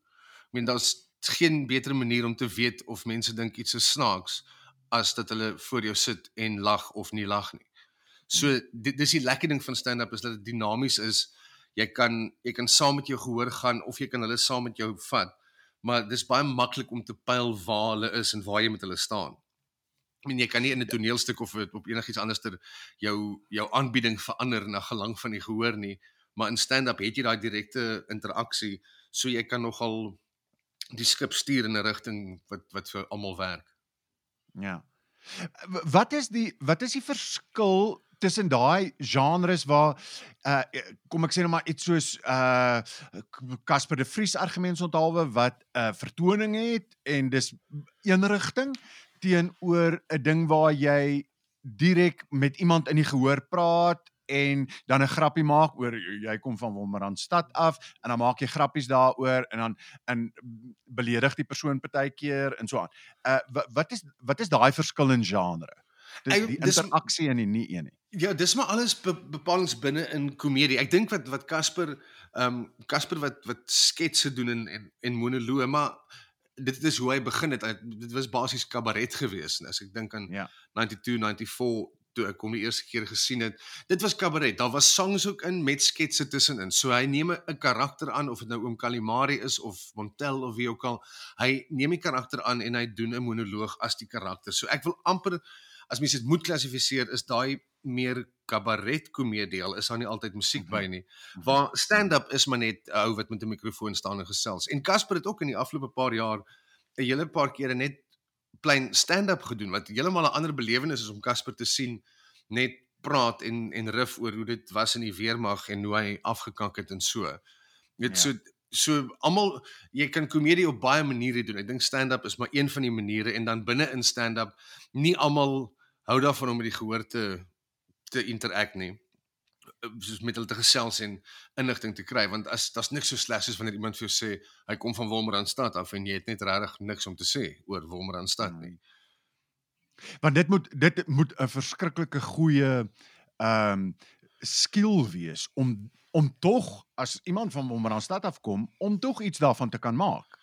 Ek meen daar's geen beter manier om te weet of mense dink iets is snaaks as dat hulle voor jou sit en lag of nie lag nie. So dit dis die lekker ding van stand-up is dat dit dinamies is. Jy kan jy kan saam met jou gehoor gaan of jy kan hulle saam met jou vat. Maar dis baie maklik om te pyl waar hulle is en waar jy met hulle staan. Ek meen jy kan nie in 'n toneelstuk of op enigiets anderster jou jou aanbieding verander na gelang van die gehoor nie, maar in stand-up het jy daai direkte interaksie, so jy kan nogal die skip stuur in 'n rigting wat wat vir almal werk. Ja. Wat is die wat is die verskil tussen daai genres waar uh kom ek sê nou maar iets soos uh Casper de Vries argumentsonthaalwe wat 'n uh, vertoning het en dis een rigting teenoor 'n ding waar jy direk met iemand in die gehoor praat en dan 'n grappie maak oor jy kom van Wolmaranstad af en dan maak jy grappies daaroor en dan in beledig die persoon partykeer en so aan. Uh wat, wat is wat is daai verskil in genre? Dis Ek- die dis- interaksie en die nie een nie. Ja, dis maar alles be bepalings binne in komedie. Ek dink wat wat Casper ehm um, Casper wat wat sketse doen en en, en monoloë, maar dit is hoe hy begin het. Dit was basies kabaret geweest. As ek dink aan Ja. 92, 94 toe ek hom die eerste keer gesien het. Dit was kabaret. Daar was songs ook in met sketse tussenin. So hy neem 'n karakter aan of dit nou oom Calimari is of Montel of wie ook al. Hy neem die karakter aan en hy doen 'n monoloog as die karakter. So ek wil amper as mens dit moet klassifiseer is daai meer kabaret komedie al is daar nie altyd musiek by nie. Waar stand-up is maar net 'n ou wat met 'n mikrofoon staan en gesels. En Casper het ook in die afgelope paar jaar 'n hele paar kere net plain stand-up gedoen wat heeltemal 'n ander belewenis is om Casper te sien net praat en en riff oor hoe dit was in die weermag en hoe hy afgekak het en so. Dit Ja. so so almal jy kan komedie op baie maniere doen. Ek dink stand-up is maar een van die maniere en dan binne in stand-up nie almal hou daarvan om met die gehoor te te interact nie soos met hulle te gesels en inligting te kry want as daar's niks so sleg soos wanneer iemand vir jou sê hy kom van Wolmaranstad af en jy het net regtig niks om te sê oor Wolmaranstad nie. Want dit moet dit moet 'n verskriklike goeie ehm um, skill wees om om tog as iemand van Wolmaranstad afkom om tog iets daarvan te kan maak.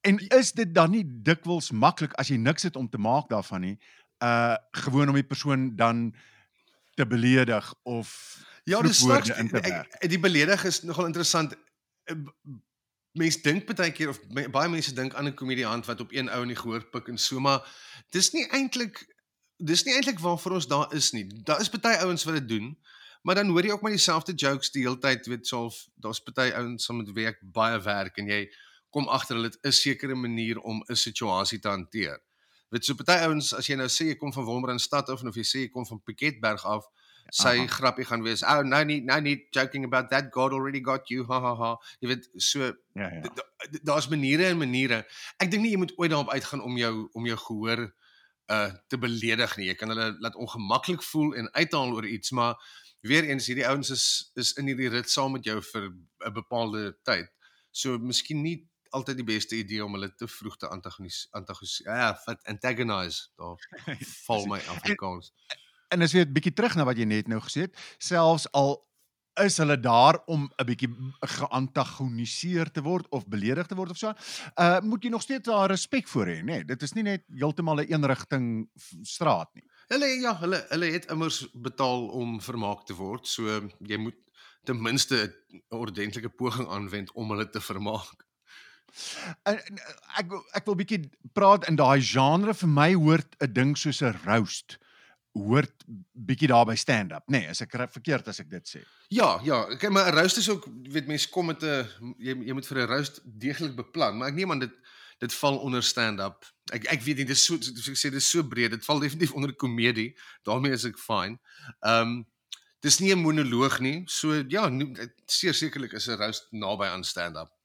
En is dit dan nie dikwels maklik as jy niks het om te maak daarvan nie, uh gewoon om die persoon dan te beledig of Ja, dis werk. ek- Die beledig is nogal interessant. Eh, b- Mens dink baie keer of me- baie mense dink aan 'n komediant wat op een ou in die gehoor pik en so, maar dis nie eintlik dis nie eintlik waarvoor ons daar is nie. Daar is baie ouens wat dit doen, maar dan hoor jy ook maar dieselfde jokes die hele tyd, weet self, daar's baie ouens saam met wie ek baie werk en jy kom agter hulle dit is 'n sekere manier om 'n situasie te hanteer. Weet so baie ouens as jy nou sê jy kom van Wolmaranstad af en of jy sê jy kom van Piketberg af, sy Aha. grappie gaan wees. Oh, no need no need joking about that. God already got you. Ha ha ha. Jy weet so Ja ja. d- d- daar's maniere en maniere. Ek dink nie jy moet ooit daarop uitgaan om jou om jou gehoor uh te beledig nie. Jy kan hulle laat ongemaklik voel en uithaal oor iets, maar weer eens hierdie ouens is is in hierdie rit saam met jou vir 'n bepaalde tyd. So miskien nie altyd die beste idee om hulle te vroeg te antagonis antagonis ja, wat antagonize. Daar val my Afrikaans. En as jy 'n bietjie terug na wat jy net nou gesê het, selfs al is hulle daar om 'n bietjie geantagoniseer te word of beledig te word of so, uh moet jy nog steeds daar respek voor hê, nê? Nee, dit is nie net heeltemal 'n eenrigting straat nie. Hulle ja, hulle hulle het immers betaal om vermaak te word. So jy moet ten minste 'n ordentlike poging aanwend om hulle te vermaak. En, en ek ek wil bietjie praat in daai genre vir my hoort 'n ding soos 'n roast hoort bietjie daar by stand-up, nê, nee, as ek verkeerd as ek dit sê. Ja, ja, kyk maar 'n roast is ook weet mense kom met 'n jy jy moet vir 'n roast deeglik beplan, maar ek neem aan dit dit val onder stand-up. Ek ek weet nie dis so soos ek sê dis so breed. Dit val definitief onder komedie. daarmee is ek fine. Ehm um, dis nie 'n monoloog nie. So ja, seker sekerlik is 'n roast naby aan stand-up.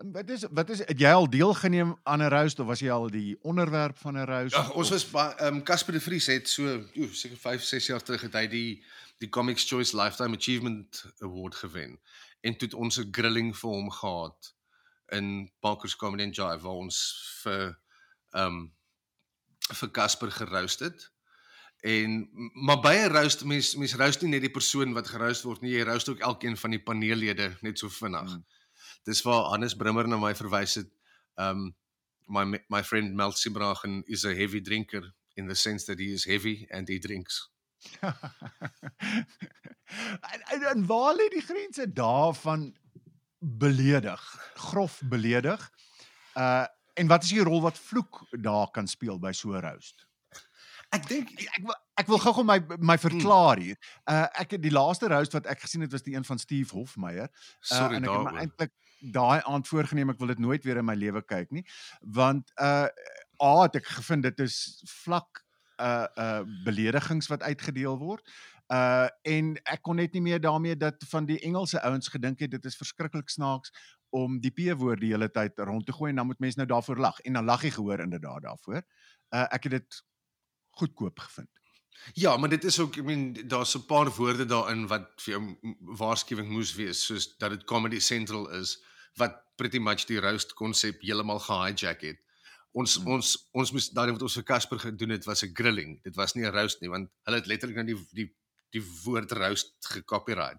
Wat is wat is het jy al deelgeneem aan 'n roast of was jy al die onderwerp van 'n roast? Ja, ons of- was ehm um, Casper de Vries het so oe, seker 5, 6 jaar terug het hy die die Comics Choice Lifetime Achievement Award gewen. En toe het ons 'n grilling vir hom gehad in Parkers Comedy and Jive waar ons vir ehm um, vir Casper geroast het. En maar by 'n roast mens mens roast nie net die persoon wat geroast word nie, jy roast ook elkeen van die paneellede net so vinnig. Hmm. Dis waar Hannes Brimmer na my verwys het. Um my my friend Mel Sibrachen is a heavy drinker in the sense that he is heavy and he drinks. en, en, en waar lê die grense daarvan beledig, grof beledig? Uh en wat is die rol wat vloek daar kan speel by so 'n roast? Ek dink Ek ek wil ek wil gou-gou my my verklaar hier. Uh ek het die laaste roast wat ek gesien het was die een van Steve Hofmeyer. sorry uh, en ek het my eintlik daai aand voorgenem ek wil dit nooit weer in my lewe kyk nie want uh a het ek gevind dit is vlak uh uh beledigings wat uitgedeel word uh en ek kon net nie meer daarmee dat van die Engelse ouens gedink het dit is verskriklik snaaks om die P-woord die hele tyd rond te gooi en dan moet mense nou daarvoor lag en dan lag jy gehoor inderdaad daarvoor. Uh ek het dit goedkoop gevind. Ja, maar dit is ook I mean daar's 'n paar woorde daarin wat vir jou waarskuwing moes wees soos dat dit Comedy Central is wat pretty much die roast konsep heeltemal gehijack het. Ons Hmm. ons ons moes daai wat ons vir Casper gedoen het was 'n grilling. Dit was nie 'n roast nie want hulle het letterlik nou die die die woord roast gecopyright.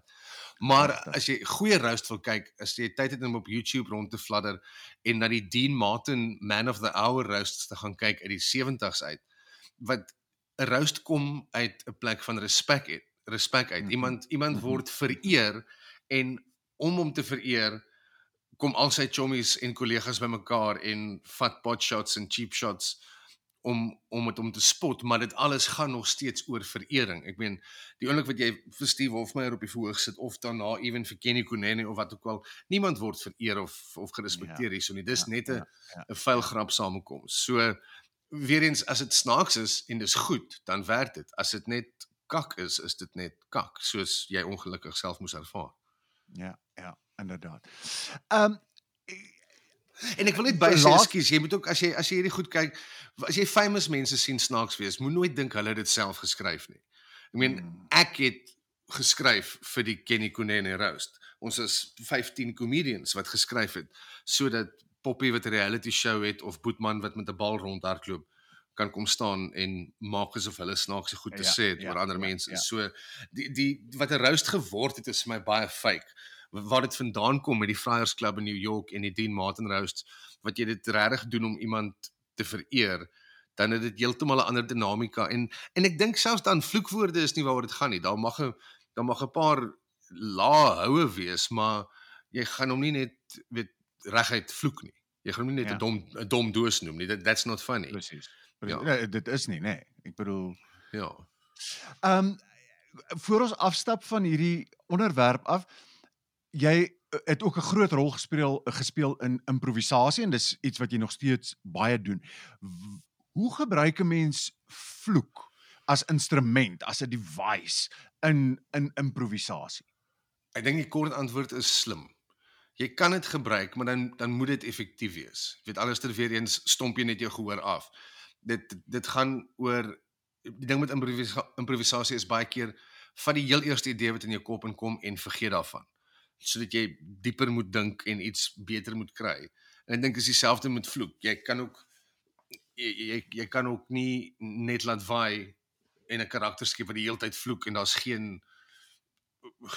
Maar Pragtig. as jy goeie roast wil kyk, as jy tyd het om op YouTube rond te fladder en na die Dean Martin Man of the Hour roasts te gaan kyk uit die 70s uit wat 'n roast kom uit 'n plek van respek uit, respek uit. Mhm. Iemand iemand Mhm. word vereer en om hom te vereer kom al sy chommies en kollegas bymekaar en vat pot shots en cheap shots om om dit om te spot, maar dit alles gaan nog steeds oor verering. Ek meen, die oomblik wat jy vir Steve Hofmeyer op die verhoog sit of daarna ewen vir Kenny Kunene of wat ook al, niemand word vereer of of gerespekteer Ja, hierso nie. Dis ja, net 'n ja, ja. 'n vuil grap samekoms. So weer eens as dit snaaks is en dis goed, dan werk dit. As dit net kak is, is dit net kak, soos jy ongelukkig self moes ervaar. Ja, ja, inderdaad. Ehm um, En ek wil net by sê, ekskuus, jy moet ook as jy as jy hierdie goed kyk, as jy famous mense sien snaaks wees, moet nooit dink hulle het dit self geskryf nie. Ek meen, Hmm. ek het geskryf vir die Kenny Kunene roast. Ons is 15 comedians wat geskryf het sodat Poppy wat 'n reality show het of Boetman wat met 'n bal rondhardloop kan kom staan en maak asof hulle snaakse goed te Ja, sê het ja, oor ander ja, mense. ja. So die die wat 'n roast geword het is vir my baie fake. Waar dit vandaan kom met die Friars Club in New York en die Dean Martin roast wat jy dit regtig doen om iemand te vereer, dan het dit heeltemal 'n ander dinamika en en ek dink selfs dan vloekwoorde is nie waaroor dit gaan nie. Daar mag 'n daar mag 'n paar lae houe wees, maar jy gaan hom nie net weet reguit vloek nie. Jy gaan hom nie net 'n Ja. dom 'n dom doos noem nie. That, that's not funny. presies. Ja. Nee, dit is nie, nê. Nee. Ek bedoel Ja. Ehm um, voor ons afstap van hierdie onderwerp af, jy eh, het ook 'n groot rol gespeel gespeel in improvisasie en dis iets wat jy nog steeds baie doen. Hoe gebruik 'n mens vloek as instrument, as 'n device in in improvisasie? Ek dink die kort antwoord is slim. Jy kan dit gebruik, maar dan dan moet dit effektief wees. Jy weet alles ter weer eens stomp jy net jou gehoor af. Dit dit gaan oor die ding met improvisa improvisasie is baie keer vat die heel eerste idee wat in jou kop inkom en vergeet daarvan. Sodat jy dieper moet dink en iets beter moet kry. En ek dink is dieselfde met vloek. Jy kan ook jy jy, jy kan ook nie net laat waai en 'n karakter skep wat die hele tyd vloek en daar's geen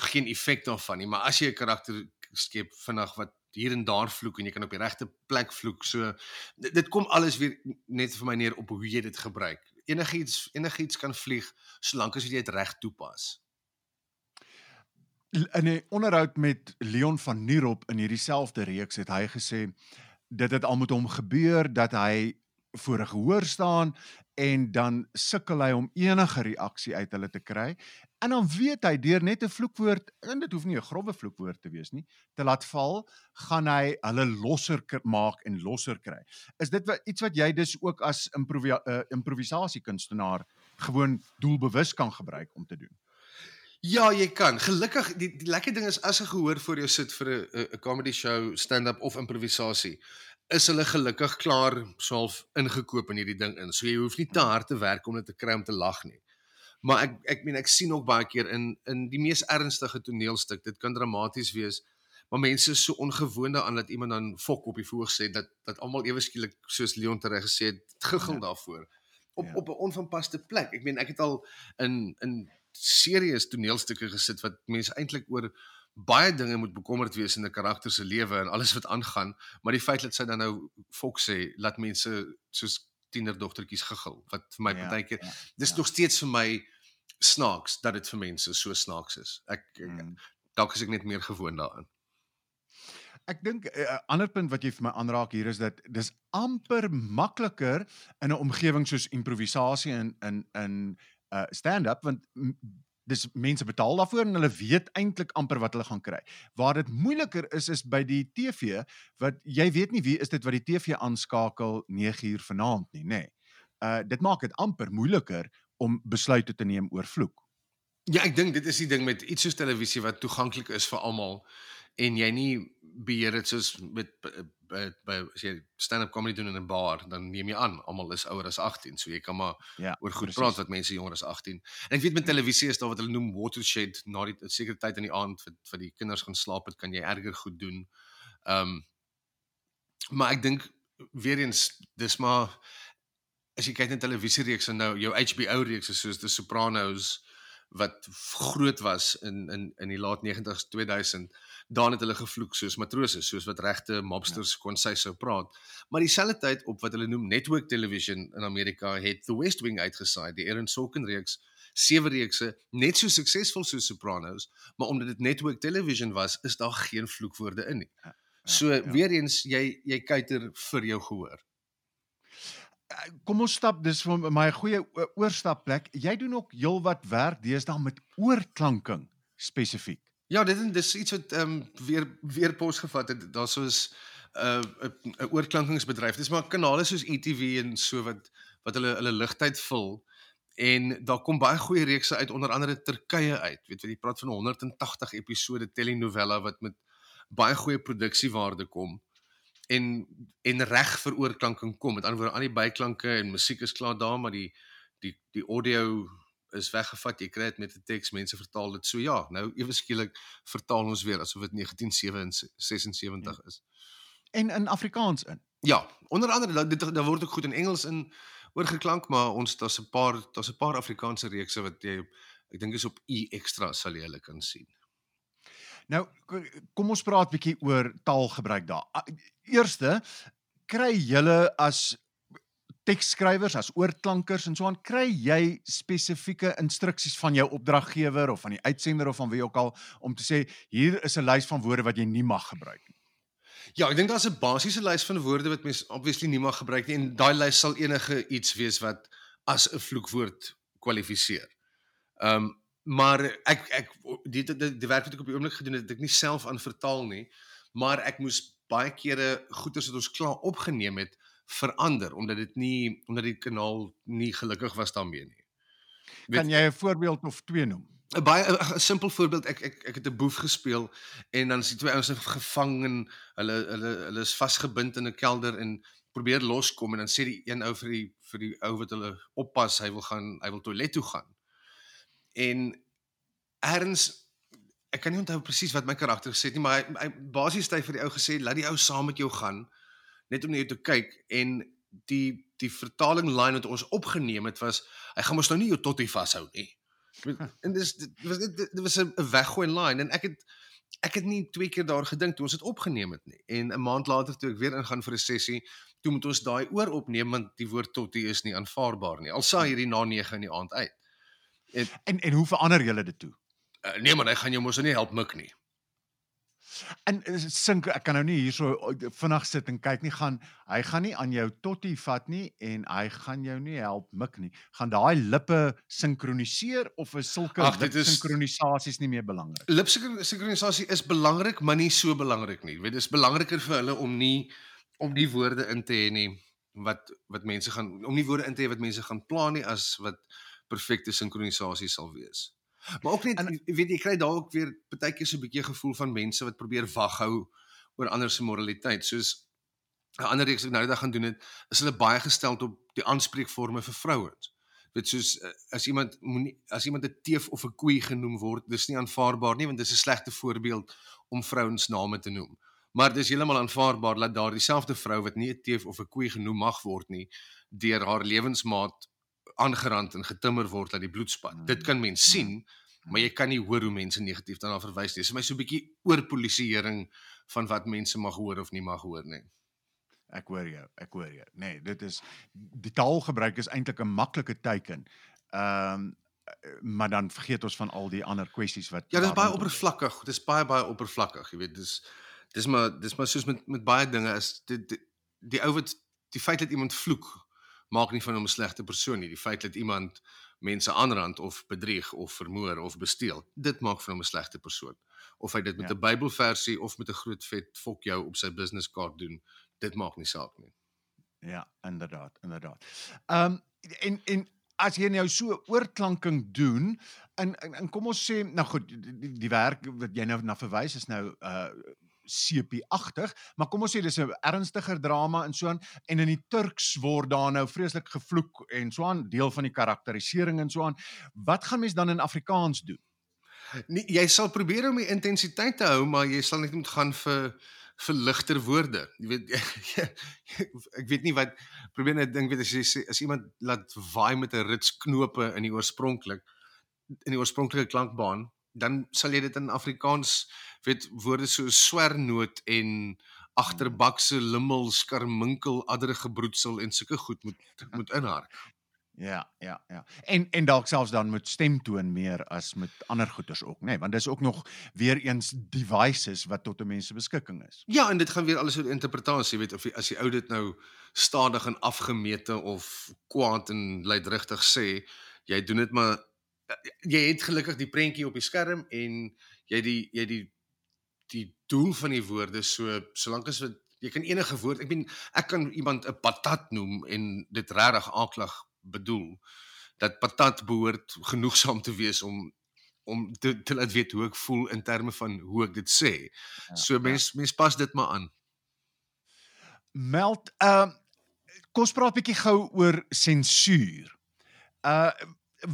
geen effek daarvan nie, maar as jy 'n karakter skep vinnig wat hier en daar vloek en jy kan op die regte plek vloek. So dit, dit kom alles weer net vir my neer op hoe jy dit gebruik. Enigiets enigiets kan vlieg solank as jy dit reg toepas. In 'n onderhoud met Leon van Nierop in hierdie selfde reeks het hy gesê dit het al met hom gebeur dat hy voor 'n gehoor staan en dan sukkel hy om enige reaksie uit hulle te kry. En dan weet hy deur net 'n vloekwoord, en dit hoef nie 'n grouwe vloekwoord te wees nie, te laat val, gaan hy hulle losser maak en losser kry. Is dit wat iets wat jy dus ook as uh, improvisasie kunstenaar gewoon doelbewus kan gebruik om te doen? Ja, jy kan. Gelukkig die die lekker ding is as 'n gehoor voor jou sit vir 'n 'n- comedy show, stand-up of improvisasie, is hulle gelukkig klaar self ingekoop in hierdie ding in. So jy hoef nie te hard te werk om dit te kry om te lag nie. Maar ek ek meen ek sien ook baie keer in in die mees ernstige toneelstuk, dit kan dramaties wees, maar mense is so ongewoon daaraan dat iemand dan fok op die voorg sê dat dat almal ewe skielik soos Leon tereg gesê het, giggel Ja. daarvoor op ja. op 'n onvanpaste plek. Ek meen ek het al in in serieus toneelstukke gesit wat mense eintlik oor baie dinge moet bekommerd wees in 'n karakter se lewe en alles wat aangaan, maar die feit dat sy dan nou fok sê, laat mense soos tienerdogtertjies giggel wat vir my Ja, partykeer ja, dis ja. nog steeds vir my snaaks dat dit vir mense so snaaks is. Ek, ek Mm. dalk is ek net meer gewoond daaraan. Ek dink 'n uh, ander punt wat jy vir my aanraak hier is dat dis amper makliker in 'n omgewing soos improvisasie in in in uh stand-up want dis mense betaal daarvoor en hulle weet eintlik amper wat hulle gaan kry. Waar dit moeiliker is is by die TV wat jy weet nie wie is dit wat die TV aanskakel 9 uur vanaand nie, nê. Nee. Uh dit maak dit amper moeiliker om besluite te neem oor vloek. Ja, ek dink dit is die ding met iets soos televisie wat toeganklik is vir almal en jy nie beheer dit soos met by, by as jy stand-up comedy doen in 'n bar, dan neem jy aan almal is ouer as 18, so jy kan maar Ja, oor goed precies. praat wat mense jonger as 18. En ek weet met televisie is daar wat hulle noem watershed na die sekere tyd in die aand vir vir die kinders gaan slaap het, kan jy erger goed doen. Ehm um, maar ek dink weer eens dis maar as jy kyk na televisiereekse nou, jou HBO reekse soos The Sopranos wat groot was in in in die laat 90s 2000 dan het hulle gevloek soos matrose soos wat regte mobsters ja. kon sy sou praat maar dieselfde tyd op wat hulle noem network television in Amerika het The West Wing uitgesaai die Aaron Sorkin reeks sewe reekse net so suksesvol soos Sopranos maar omdat dit network television was is daar geen vloekwoorde in nie Ja, so ja. weer eens jy jy kuiter vir jou gehoor Uh, kom ons stap dis vir my 'n goeie oorstapplek. Jy doen ook heelwat werk deesdae met oorklanking spesifiek. Ja, dit is dis iets wat ehm um, weer weer pos gevat het. Daar soos 'n uh, 'n 'n oorklankingsbedryf. Dis maar kanale soos ETV en so wat wat hulle hulle ligtyd vul en daar kom baie goeie reekse uit onder andere Turkye uit. Weet jy, jy praat van 180 episode telenovela wat met baie goeie produksiewaarde kom en en reg vir oorklanking kom. Met ander woorde, al die byklanke en musiek is klaar daar, maar die die die audio is weggevat. Jy kry dit met 'n teks, mense vertaal dit. So ja, nou ewe skielik vertaal ons weer asof dit 1976 is. En in Afrikaans in. Ja, onder andere dit daar word ook goed in Engels in oorgeklank, maar ons daar's 'n paar daar's 'n paar Afrikaanse reekse wat jy ek dink is op E Extra sal jy hulle kan sien. Nou kom ons praat bietjie oor taalgebruik daar. Eerste kry julle as teksskrywers, as oorklankers en so aan kry jy spesifieke instruksies van jou opdraggewer of van die uitsender of van wie ook al om te sê hier is 'n lys van woorde wat jy nie mag gebruik nie. Ja, ek dink daar's 'n basiese lys van woorde wat mens obviously nie mag gebruik nie en daai lys sal enige iets wees wat as 'n vloekwoord kwalifiseer. Ehm um, maar ek ek die die, die, werk wat ek op die oomblik gedoen het, het ek nie self aan vertaal nie, maar ek moes baie kere goeders wat ons klaar opgeneem het verander omdat dit nie omdat die kanaal nie gelukkig was daarmee nie. Weet- Kan jy 'n voorbeeld of twee noem? 'n baie 'n simpel voorbeeld ek ek ek het 'n boef gespeel en dan is die twee ouens gevang en hulle hulle hulle is vasgebind in 'n kelder en probeer loskom en dan sê die een ou vir die vir die ou wat hulle oppas hy wil gaan hy wil toilet toe gaan. En erns ek kan nie onthou presies wat my karakter gesê het nie maar hy, hy basies het hy vir die ou gesê laat die ou saam met jou gaan net om jou te kyk en die die vertaling line wat ons opgeneem het was hy gaan mos nou nie jou totty vashou nie. En dis dit was dit, dit was 'n weggooi line en ek het ek het nie twee keer daar gedink toe ons dit opgeneem het nie. En 'n maand later toe ek weer ingaan vir 'n sessie, toe moet ons daai oor opneem want die woord totty is nie aanvaarbaar nie. Al saai hierdie na 9 in die aand uit. En en hoe verander julle dit toe? Uh, nee man, hy gaan jou mos nou nie help mik nie. En eh, sink ek kan nou nie hierso vinnig sit en kyk nie gaan hy gaan nie aan jou totty vat nie en hy gaan jou nie help mik nie. Gaan daai lippe sinkroniseer of is sulke dit lip is- sinkronisasies nie meer belangrik? Lipsinkronisasie is belangrik, maar nie so belangrik nie. Jy weet, dit is belangriker vir hulle om nie om die woorde in te hê nie wat wat mense gaan om nie woorde in te hê wat mense gaan pla nie as wat perfekte sinkronisasie sal wees. Maar ook net En- weet jy kry daar ook weer baie keer so 'n bietjie gevoel van mense wat probeer wag hou oor ander se moraliteit. Soos 'n ander reeks wat nou die dag gaan doen het, is hulle baie gestel op die aanspreekvorme vir vrouens. Weet soos eh, as iemand moenie as iemand 'n teef of 'n koei genoem word, dis nie aanvaarbaar nie want dis 'n slegte voorbeeld om vrouens name te noem. Maar dis heeltemal aanvaarbaar dat daardie selfde vrou wat nie 'n teef of 'n koei genoem mag word nie, deur haar lewensmaat aangerand en getimmer word dat die bloed spat. Dit kan mens sien, maar jy kan nie hoor hoe mense negatief daarna verwys nie. Dis vir my so 'n bietjie oorpolisieering van wat mense mag hoor of nie mag hoor nie. Ek hoor jou, ek hoor jou. Nee, dit is die taalgebruik is eintlik 'n maklike teiken. Ehm um, maar dan vergeet ons van al die ander kwessies wat Ja, dis daar baie is. oppervlakkig. Dis baie baie oppervlakkig, jy weet, dis dis maar dis maar soos met met baie dinge is dit die, die ou wat die feit dat iemand vloek maak nie van hom 'n slegte persoon nie. Die feit dat iemand mense aanrand of bedrieg of vermoor of besteel, dit maak van hom 'n slegte persoon. Of hy dit met Ja. 'n Bybelversie of met 'n groot vet fok jou op sy businesskaart doen, dit maak nie saak nie. Ja, inderdaad, inderdaad. Ehm um, en en as jy nou so oorklanking doen en, en en kom ons sê nou goed, die, die, die werk wat jy nou na verwys is nou uh sepie-agtig, maar kom ons sê dis 'n ernstiger drama en so aan en in die Turks word daar nou vreeslik gevloek en so aan deel van die karakterisering en so aan. Wat gaan mens dan in Afrikaans doen? Nee, jy sal probeer om die intensiteit te hou, maar jy sal net moet gaan vir vir ligter woorde. Jy weet ek weet nie wat probeer net dink weet as jy sê as iemand laat waai met 'n rits knope in die oorspronklik in die oorspronklike klankbaan, dan sal jy dit in Afrikaans weet woorde so swernoot en agterbakse limmel, skarminkel, adderige broedsel en sulke goed moet moet inhark. Ja, ja, ja. En en dalk selfs dan met stemtoon meer as met ander goeters ook, nê, nee, want dis ook nog weer eens devices wat tot 'n mens se beskikking is. Ja, en dit gaan weer alles oor interpretasie, weet of jy, as die ou dit nou stadig en afgemete of kwaad en luidrigtig sê, jy doen dit maar jy het gelukkig die prentjie op die skerm en jy die jy die die doel van die woorde so solank as wat jy kan enige woord, ek bedoel ek kan iemand 'n patat noem en dit regtig aaklig bedoel dat patat behoort genoegsaam te wees om om te, te laat weet hoe ek voel in terme van hoe ek dit sê. Ja, So mens mens pas dit maar aan. Meld, ehm uh, kom ons praat bietjie gou oor sensuur. Uh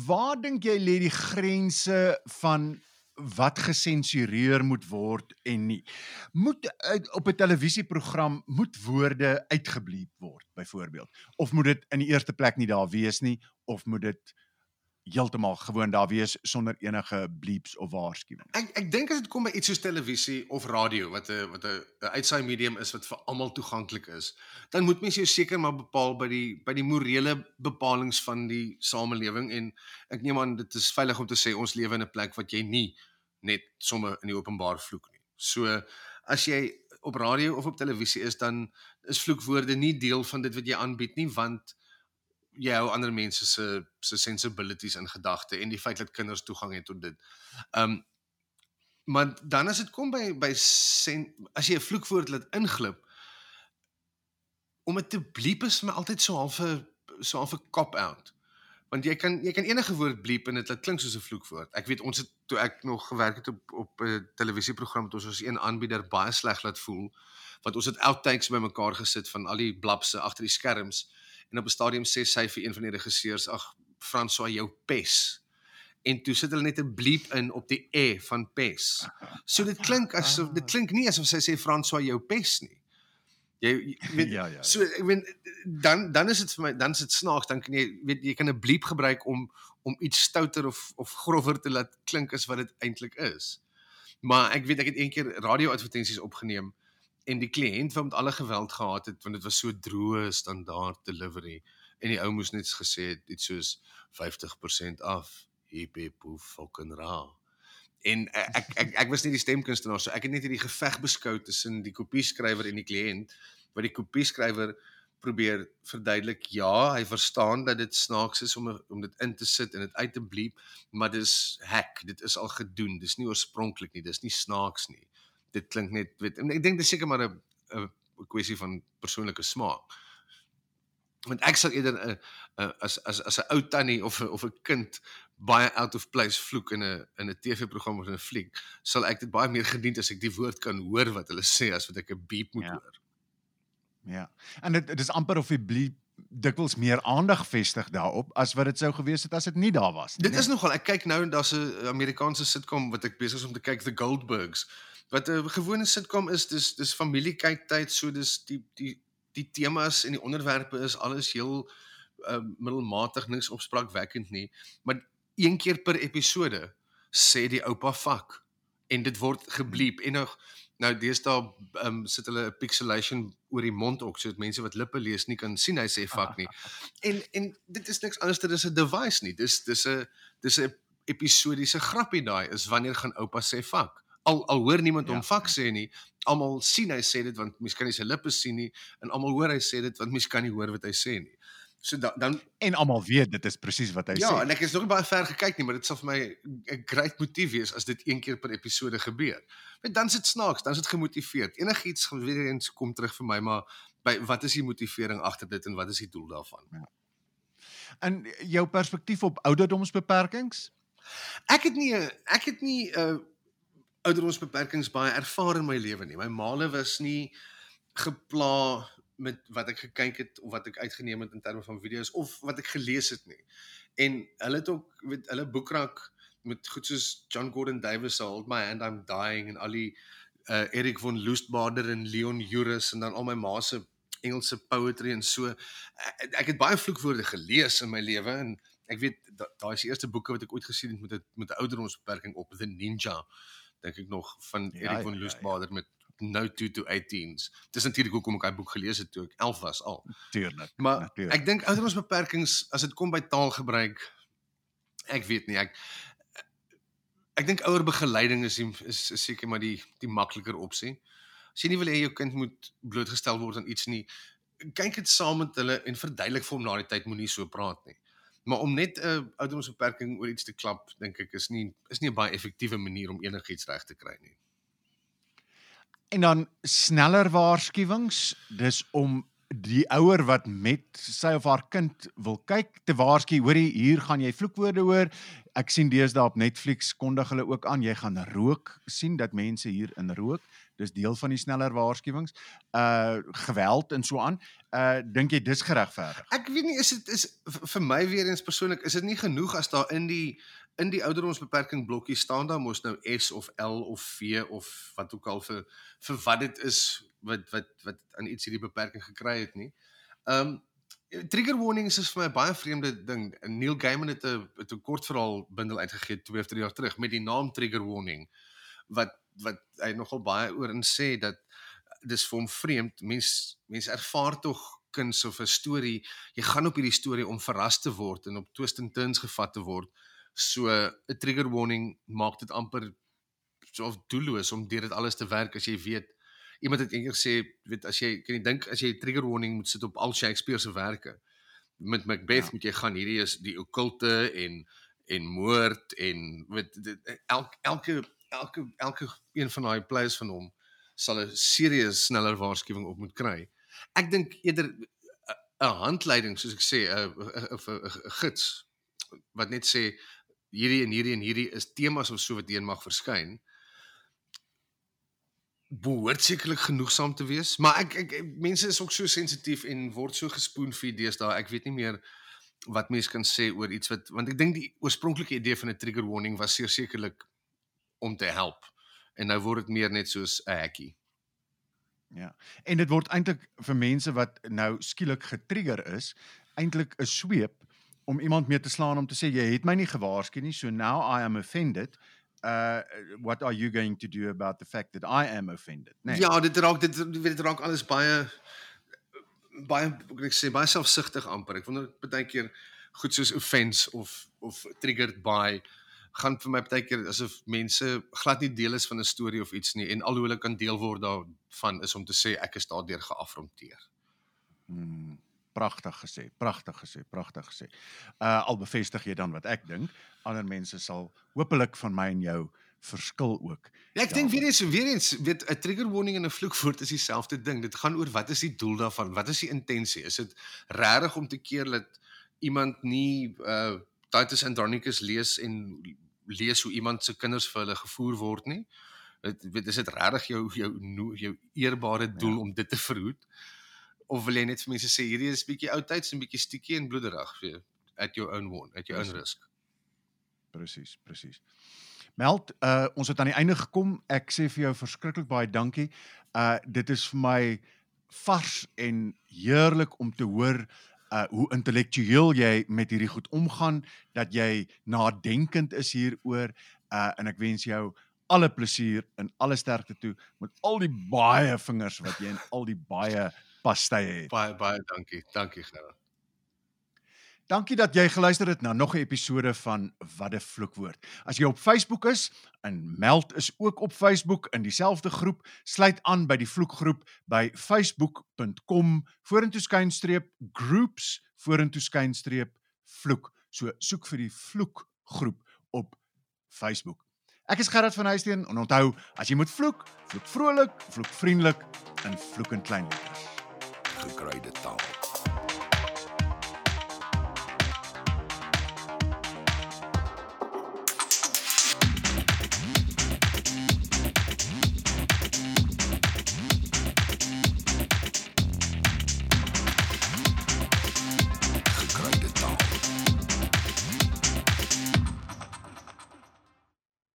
waar dink jy lê die grense van wat gesensureer moet word en nie? Moet uh, op 'n televisieprogram moet woorde uitgebleep word byvoorbeeld of moet dit in die eerste plek nie daar wees nie of moet dit heeltemal gewoon daar wees sonder enige bleeps of waarskuwing? Ek ek dink as dit kom by iets soos televisie of radio wat 'n wat 'n 'n uitsaai medium is wat vir almal toeganklik is, dan moet mens jou seker maar bepaal by die by die morele bepalinge van die samelewing en ek neem aan dit is veilig om te sê ons lewe in 'n plek wat jy nie net sommer in die openbaar vloek nie. So as jy op radio of op televisie is dan is vloekwoorde nie deel van dit wat jy aanbied nie want jy hou ander mense se se sensibilities in gedagte en die feit dat kinders toegang het tot dit. Um maar dan as dit kom by by sen, as jy 'n vloekwoord laat inglip om dit te bleep is vir my altyd so half 'n so half 'n cop out. Want jy kan jy kan enige woord bleep en dit laat klink soos 'n vloekwoord. Ek weet ons het toe ek nog gewerk het op op 'n televisieprogram het ons ons een aanbieder baie sleg laat voel want ons het outtakes bymekaar gesit van al die blapse agter die skerms en op 'n stadium sê sy vir een van die regisseurs ag François jou pes en toe sit hulle net 'n bleep in op die e van pes. So dit klink asof dit klink nie asof sy sê François jou pes nie. Jy, jy weet Ja, ja, ja. So ek weet dan dan is dit vir my dan is dit snaaks dan kan jy weet jy kan 'n bleep gebruik om om iets stouter of of grower te laat klink as wat dit eintlik is. Maar ek weet ek het eendag radio-advertensies opgeneem en die kliënt wat met alle geweld gehad het want dit was so droë standaard delivery en die ou moes net gesê het iets soos 50% af hip hip hoe fucking ra en uh, ek ek ek was nie die stemkunstenaar so ek het net hierdie geveg beskou tussen die kopieskrywer en die kliënt wat die kopieskrywer probeer verduidelik ja hy verstaan dat dit snaaks is om om dit in te sit en dit uit te bliep maar dis hack dit is al gedoen dis nie oorspronklik nie dis nie snaaks nie dit klink net weet ek dink dit seker maar 'n 'n kwessie van persoonlike smaak want ek sal eerder 'n as as as 'n ou tannie of of 'n kind baie out of place vloek in 'n in 'n TV-program of 'n fliek, sal ek dit baie meer geniet as ek die woord kan hoor wat hulle sê as wat ek 'n beep moet Ja. hoor. Ja. En dit dit is amper of die blie dikwels meer aandag vestig daarop as wat dit sou gewees het as dit nie daar was nie. Dit is nogal ek kyk nou en daar's 'n Amerikaanse sitcom wat ek besig is om te kyk The Goldbergs. Wat 'n gewone sitcom is, dis dis familiekyktyd, so dis die die die temas en die onderwerpe is alles heel uh, middelmatig niks opspraakwekkend nie, maar een keer per episode sê die oupa fuck en dit word gebleep en nog nou deesdae um, sit hulle 'n pixelation oor die mond ook sodat mense wat lippe lees nie kan sien hy sê fuck nie. En en dit is niks anders dit is 'n device nie. Dis dis 'n dis 'n episodiese grappie daai is wanneer gaan oupa sê fuck. Al al hoor niemand Ja. hom fuck sê nie. Almal sien hy sê dit want mens kan nie sy lippe sien nie en almal hoor hy sê dit want mens kan nie hoor wat hy sê nie. So da, dan en almal weet dit is presies wat hy ja, sê. en ek is nog nie baie ver gekyk nie, maar dit sal vir my 'n great motief wees as dit een keer per episode gebeur. Want dan sit snaaks, dan sit gemotiveerd. Enigiets gaan weer eens kom terug vir my, maar by wat is die motivering agter dit en wat is die doel daarvan? En jou perspektief op ouderdomsbeperkings? Ek het nie ek het nie 'n uh, ouderdomsbeperkings baie ervaar in my lewe nie. My maale was nie gepla met wat ek gekyk het of wat ek uitgeneem het in terme van video's of wat ek gelees het nie. En hulle het ook weet hulle boekrak met goed soos John Gordon Davis se Hold My Hand I'm Dying en al die uh, Erik von Loostbader en Leon Juris en dan al my ma se Engelse poetry en so. Ek, ek het baie vloekwoorde gelees in my lewe en ek weet da- daai is die eerste boeke wat ek ooit gesien het met 'n met 'n ouderdomsbeperking op The Ninja dink ek nog van Ja, Erik ja, von ja, ja. Loostbader met No 2 to 18s. Dis natuurlik hoekom ek daai boek gelees het toe ek 11 was al. Tuurlik. Maar natuurlijk. ek dink ouderdomsbeperkings as dit kom by taalgebruik ek weet nie ek ek dink ouer begeleiding is die, is, is seker maar die die makliker opsie. As jy nie wil hê jou kind moet blootgestel word aan iets nie, kyk dit saam met hulle en verduidelik vir hom na die tyd moenie so praat nie. Maar om net 'n ouderdomsbeperking oor iets te klap, dink ek is nie is nie 'n baie effektiewe manier om enigiets reg te kry nie. En dan sneller waarskuwings, dis om die ouer wat met sy of haar kind wil kyk te waarsku, hoorie, hier gaan jy vloekwoorde hoor. Ek sien deesdae op Netflix kondig hulle ook aan jy gaan rook sien dat mense hier in rook. Dis deel van die sneller waarskuwings. Uh geweld en so aan. Uh dink jy dis geregverdig? Ek weet nie is dit is vir my weer eens persoonlik is dit nie genoeg as daar in die in die ouderdomsbeperking blokkie staan daar mos nou S of L of V of wat ook al vir vir wat dit is wat wat wat aan iets hierdie beperking gekry het nie. Um trigger warnings is vir my 'n baie vreemde ding. Neil Gaiman het 'n 'n kortverhaal bundel uitgegee 2 of 3 jaar terug met die naam Trigger Warning wat wat hy nogal baie oor in sê dat dis vir hom vreemd. Mens mense ervaar tog kuns of 'n storie, jy gaan op hierdie storie om verras te word en op twist and turns gevat te word. So 'n trigger warning maak dit amper so of doelloos om deur dit alles te werk as jy weet iemand het eendag gesê, weet as jy kan jy dink as jy 'n trigger warning moet sit op al Shakespeare se werke. Met Macbeth Ja. moet jy gaan hierdie is die okkulte en en moord en weet dit elke elke elke elke een van daai plays van hom sal 'n serieus sneller waarskuwing op moet kry. Ek dink eerder 'n- 'n handleiding soos ek sê 'n 'n 'n gids wat net sê hierdie en hierdie en hierdie is temas of so wat hierin mag verskyn behoort sekerlik genoegsaam te wees, maar ek, ek mense is ook so sensitief en word so gespoenfeed deesdae. Ek weet nie meer wat mense kan sê oor iets wat want ek dink die oorspronklike idee van 'n trigger warning was seker sekerlik om te help. En nou word dit meer net soos 'n hekkie. Ja. En dit word eintlik vir mense wat nou skielik getrigger is, eintlik 'n sweep om iemand mee te slaan om te sê jy het my nie gewaarsku nie, so now I am offended. Uh what are you going to do about the fact that I am offended? Nee. Ja, dit raak dit weet dit raak alles baie baie kan ek sê baie selfsugtig amper. Ek wonder baie keer goed soos offense of of triggered by gaan vir my baie keer asof mense glad nie deel is van 'n storie of iets nie en al hoe hulle kan deel word daarvan is om te sê ek is daardeur geafronteer. Hmm, pragtig gesê, pragtig gesê, pragtig gesê. Uh al bevestig jy dan wat ek dink, ander mense sal hopelik van my en jou verskil ook. Ja, ek dink weer eens weer eens weet 'n trigger warning en 'n vloekwoord is dieselfde ding. Dit gaan oor wat is die doel daarvan? Wat is die intensie? Is dit regtig om te keer dat iemand nie uh Titus Andronicus lees en lees hoe iemand se kinders vir hulle gevoer word nie? Dit weet is dit regtig jou jou jou, eerbare doel ja. om dit te verhoed? Of wil jy net vir mense sê hierdie is bietjie oudtyds en bietjie stiekie en bloederig vir at your own warn, at your own risk? Presies, presies. Meld, uh ons het aan die einde gekom. Ek sê vir jou verskriklik baie dankie. Uh dit is vir my vars en heerlik om te hoor uh hoe intellektueel jy met hierdie goed omgaan, dat jy nadenkend is hieroor uh en ek wens jou alle plesier en alle sterkte toe met al die baie vingers wat jy en al die baie pastye het. Baie baie dankie. Dankie Gerard. Dankie dat jy geluister het na nog 'n episode van Wat 'n vloekwoord. As jy op Facebook is, en Meld is ook op Facebook in dieselfde groep, sluit aan by die vloekgroep by facebook.com vorentoe skynstreep groups vorentoe skynstreep vloek. So soek vir die vloekgroep op Facebook. Ek is Gerard van Huisteen en onthou, as jy moet vloek, vloek vrolik, vloek vriendelik en vloek in klein letters. Gekruide taal.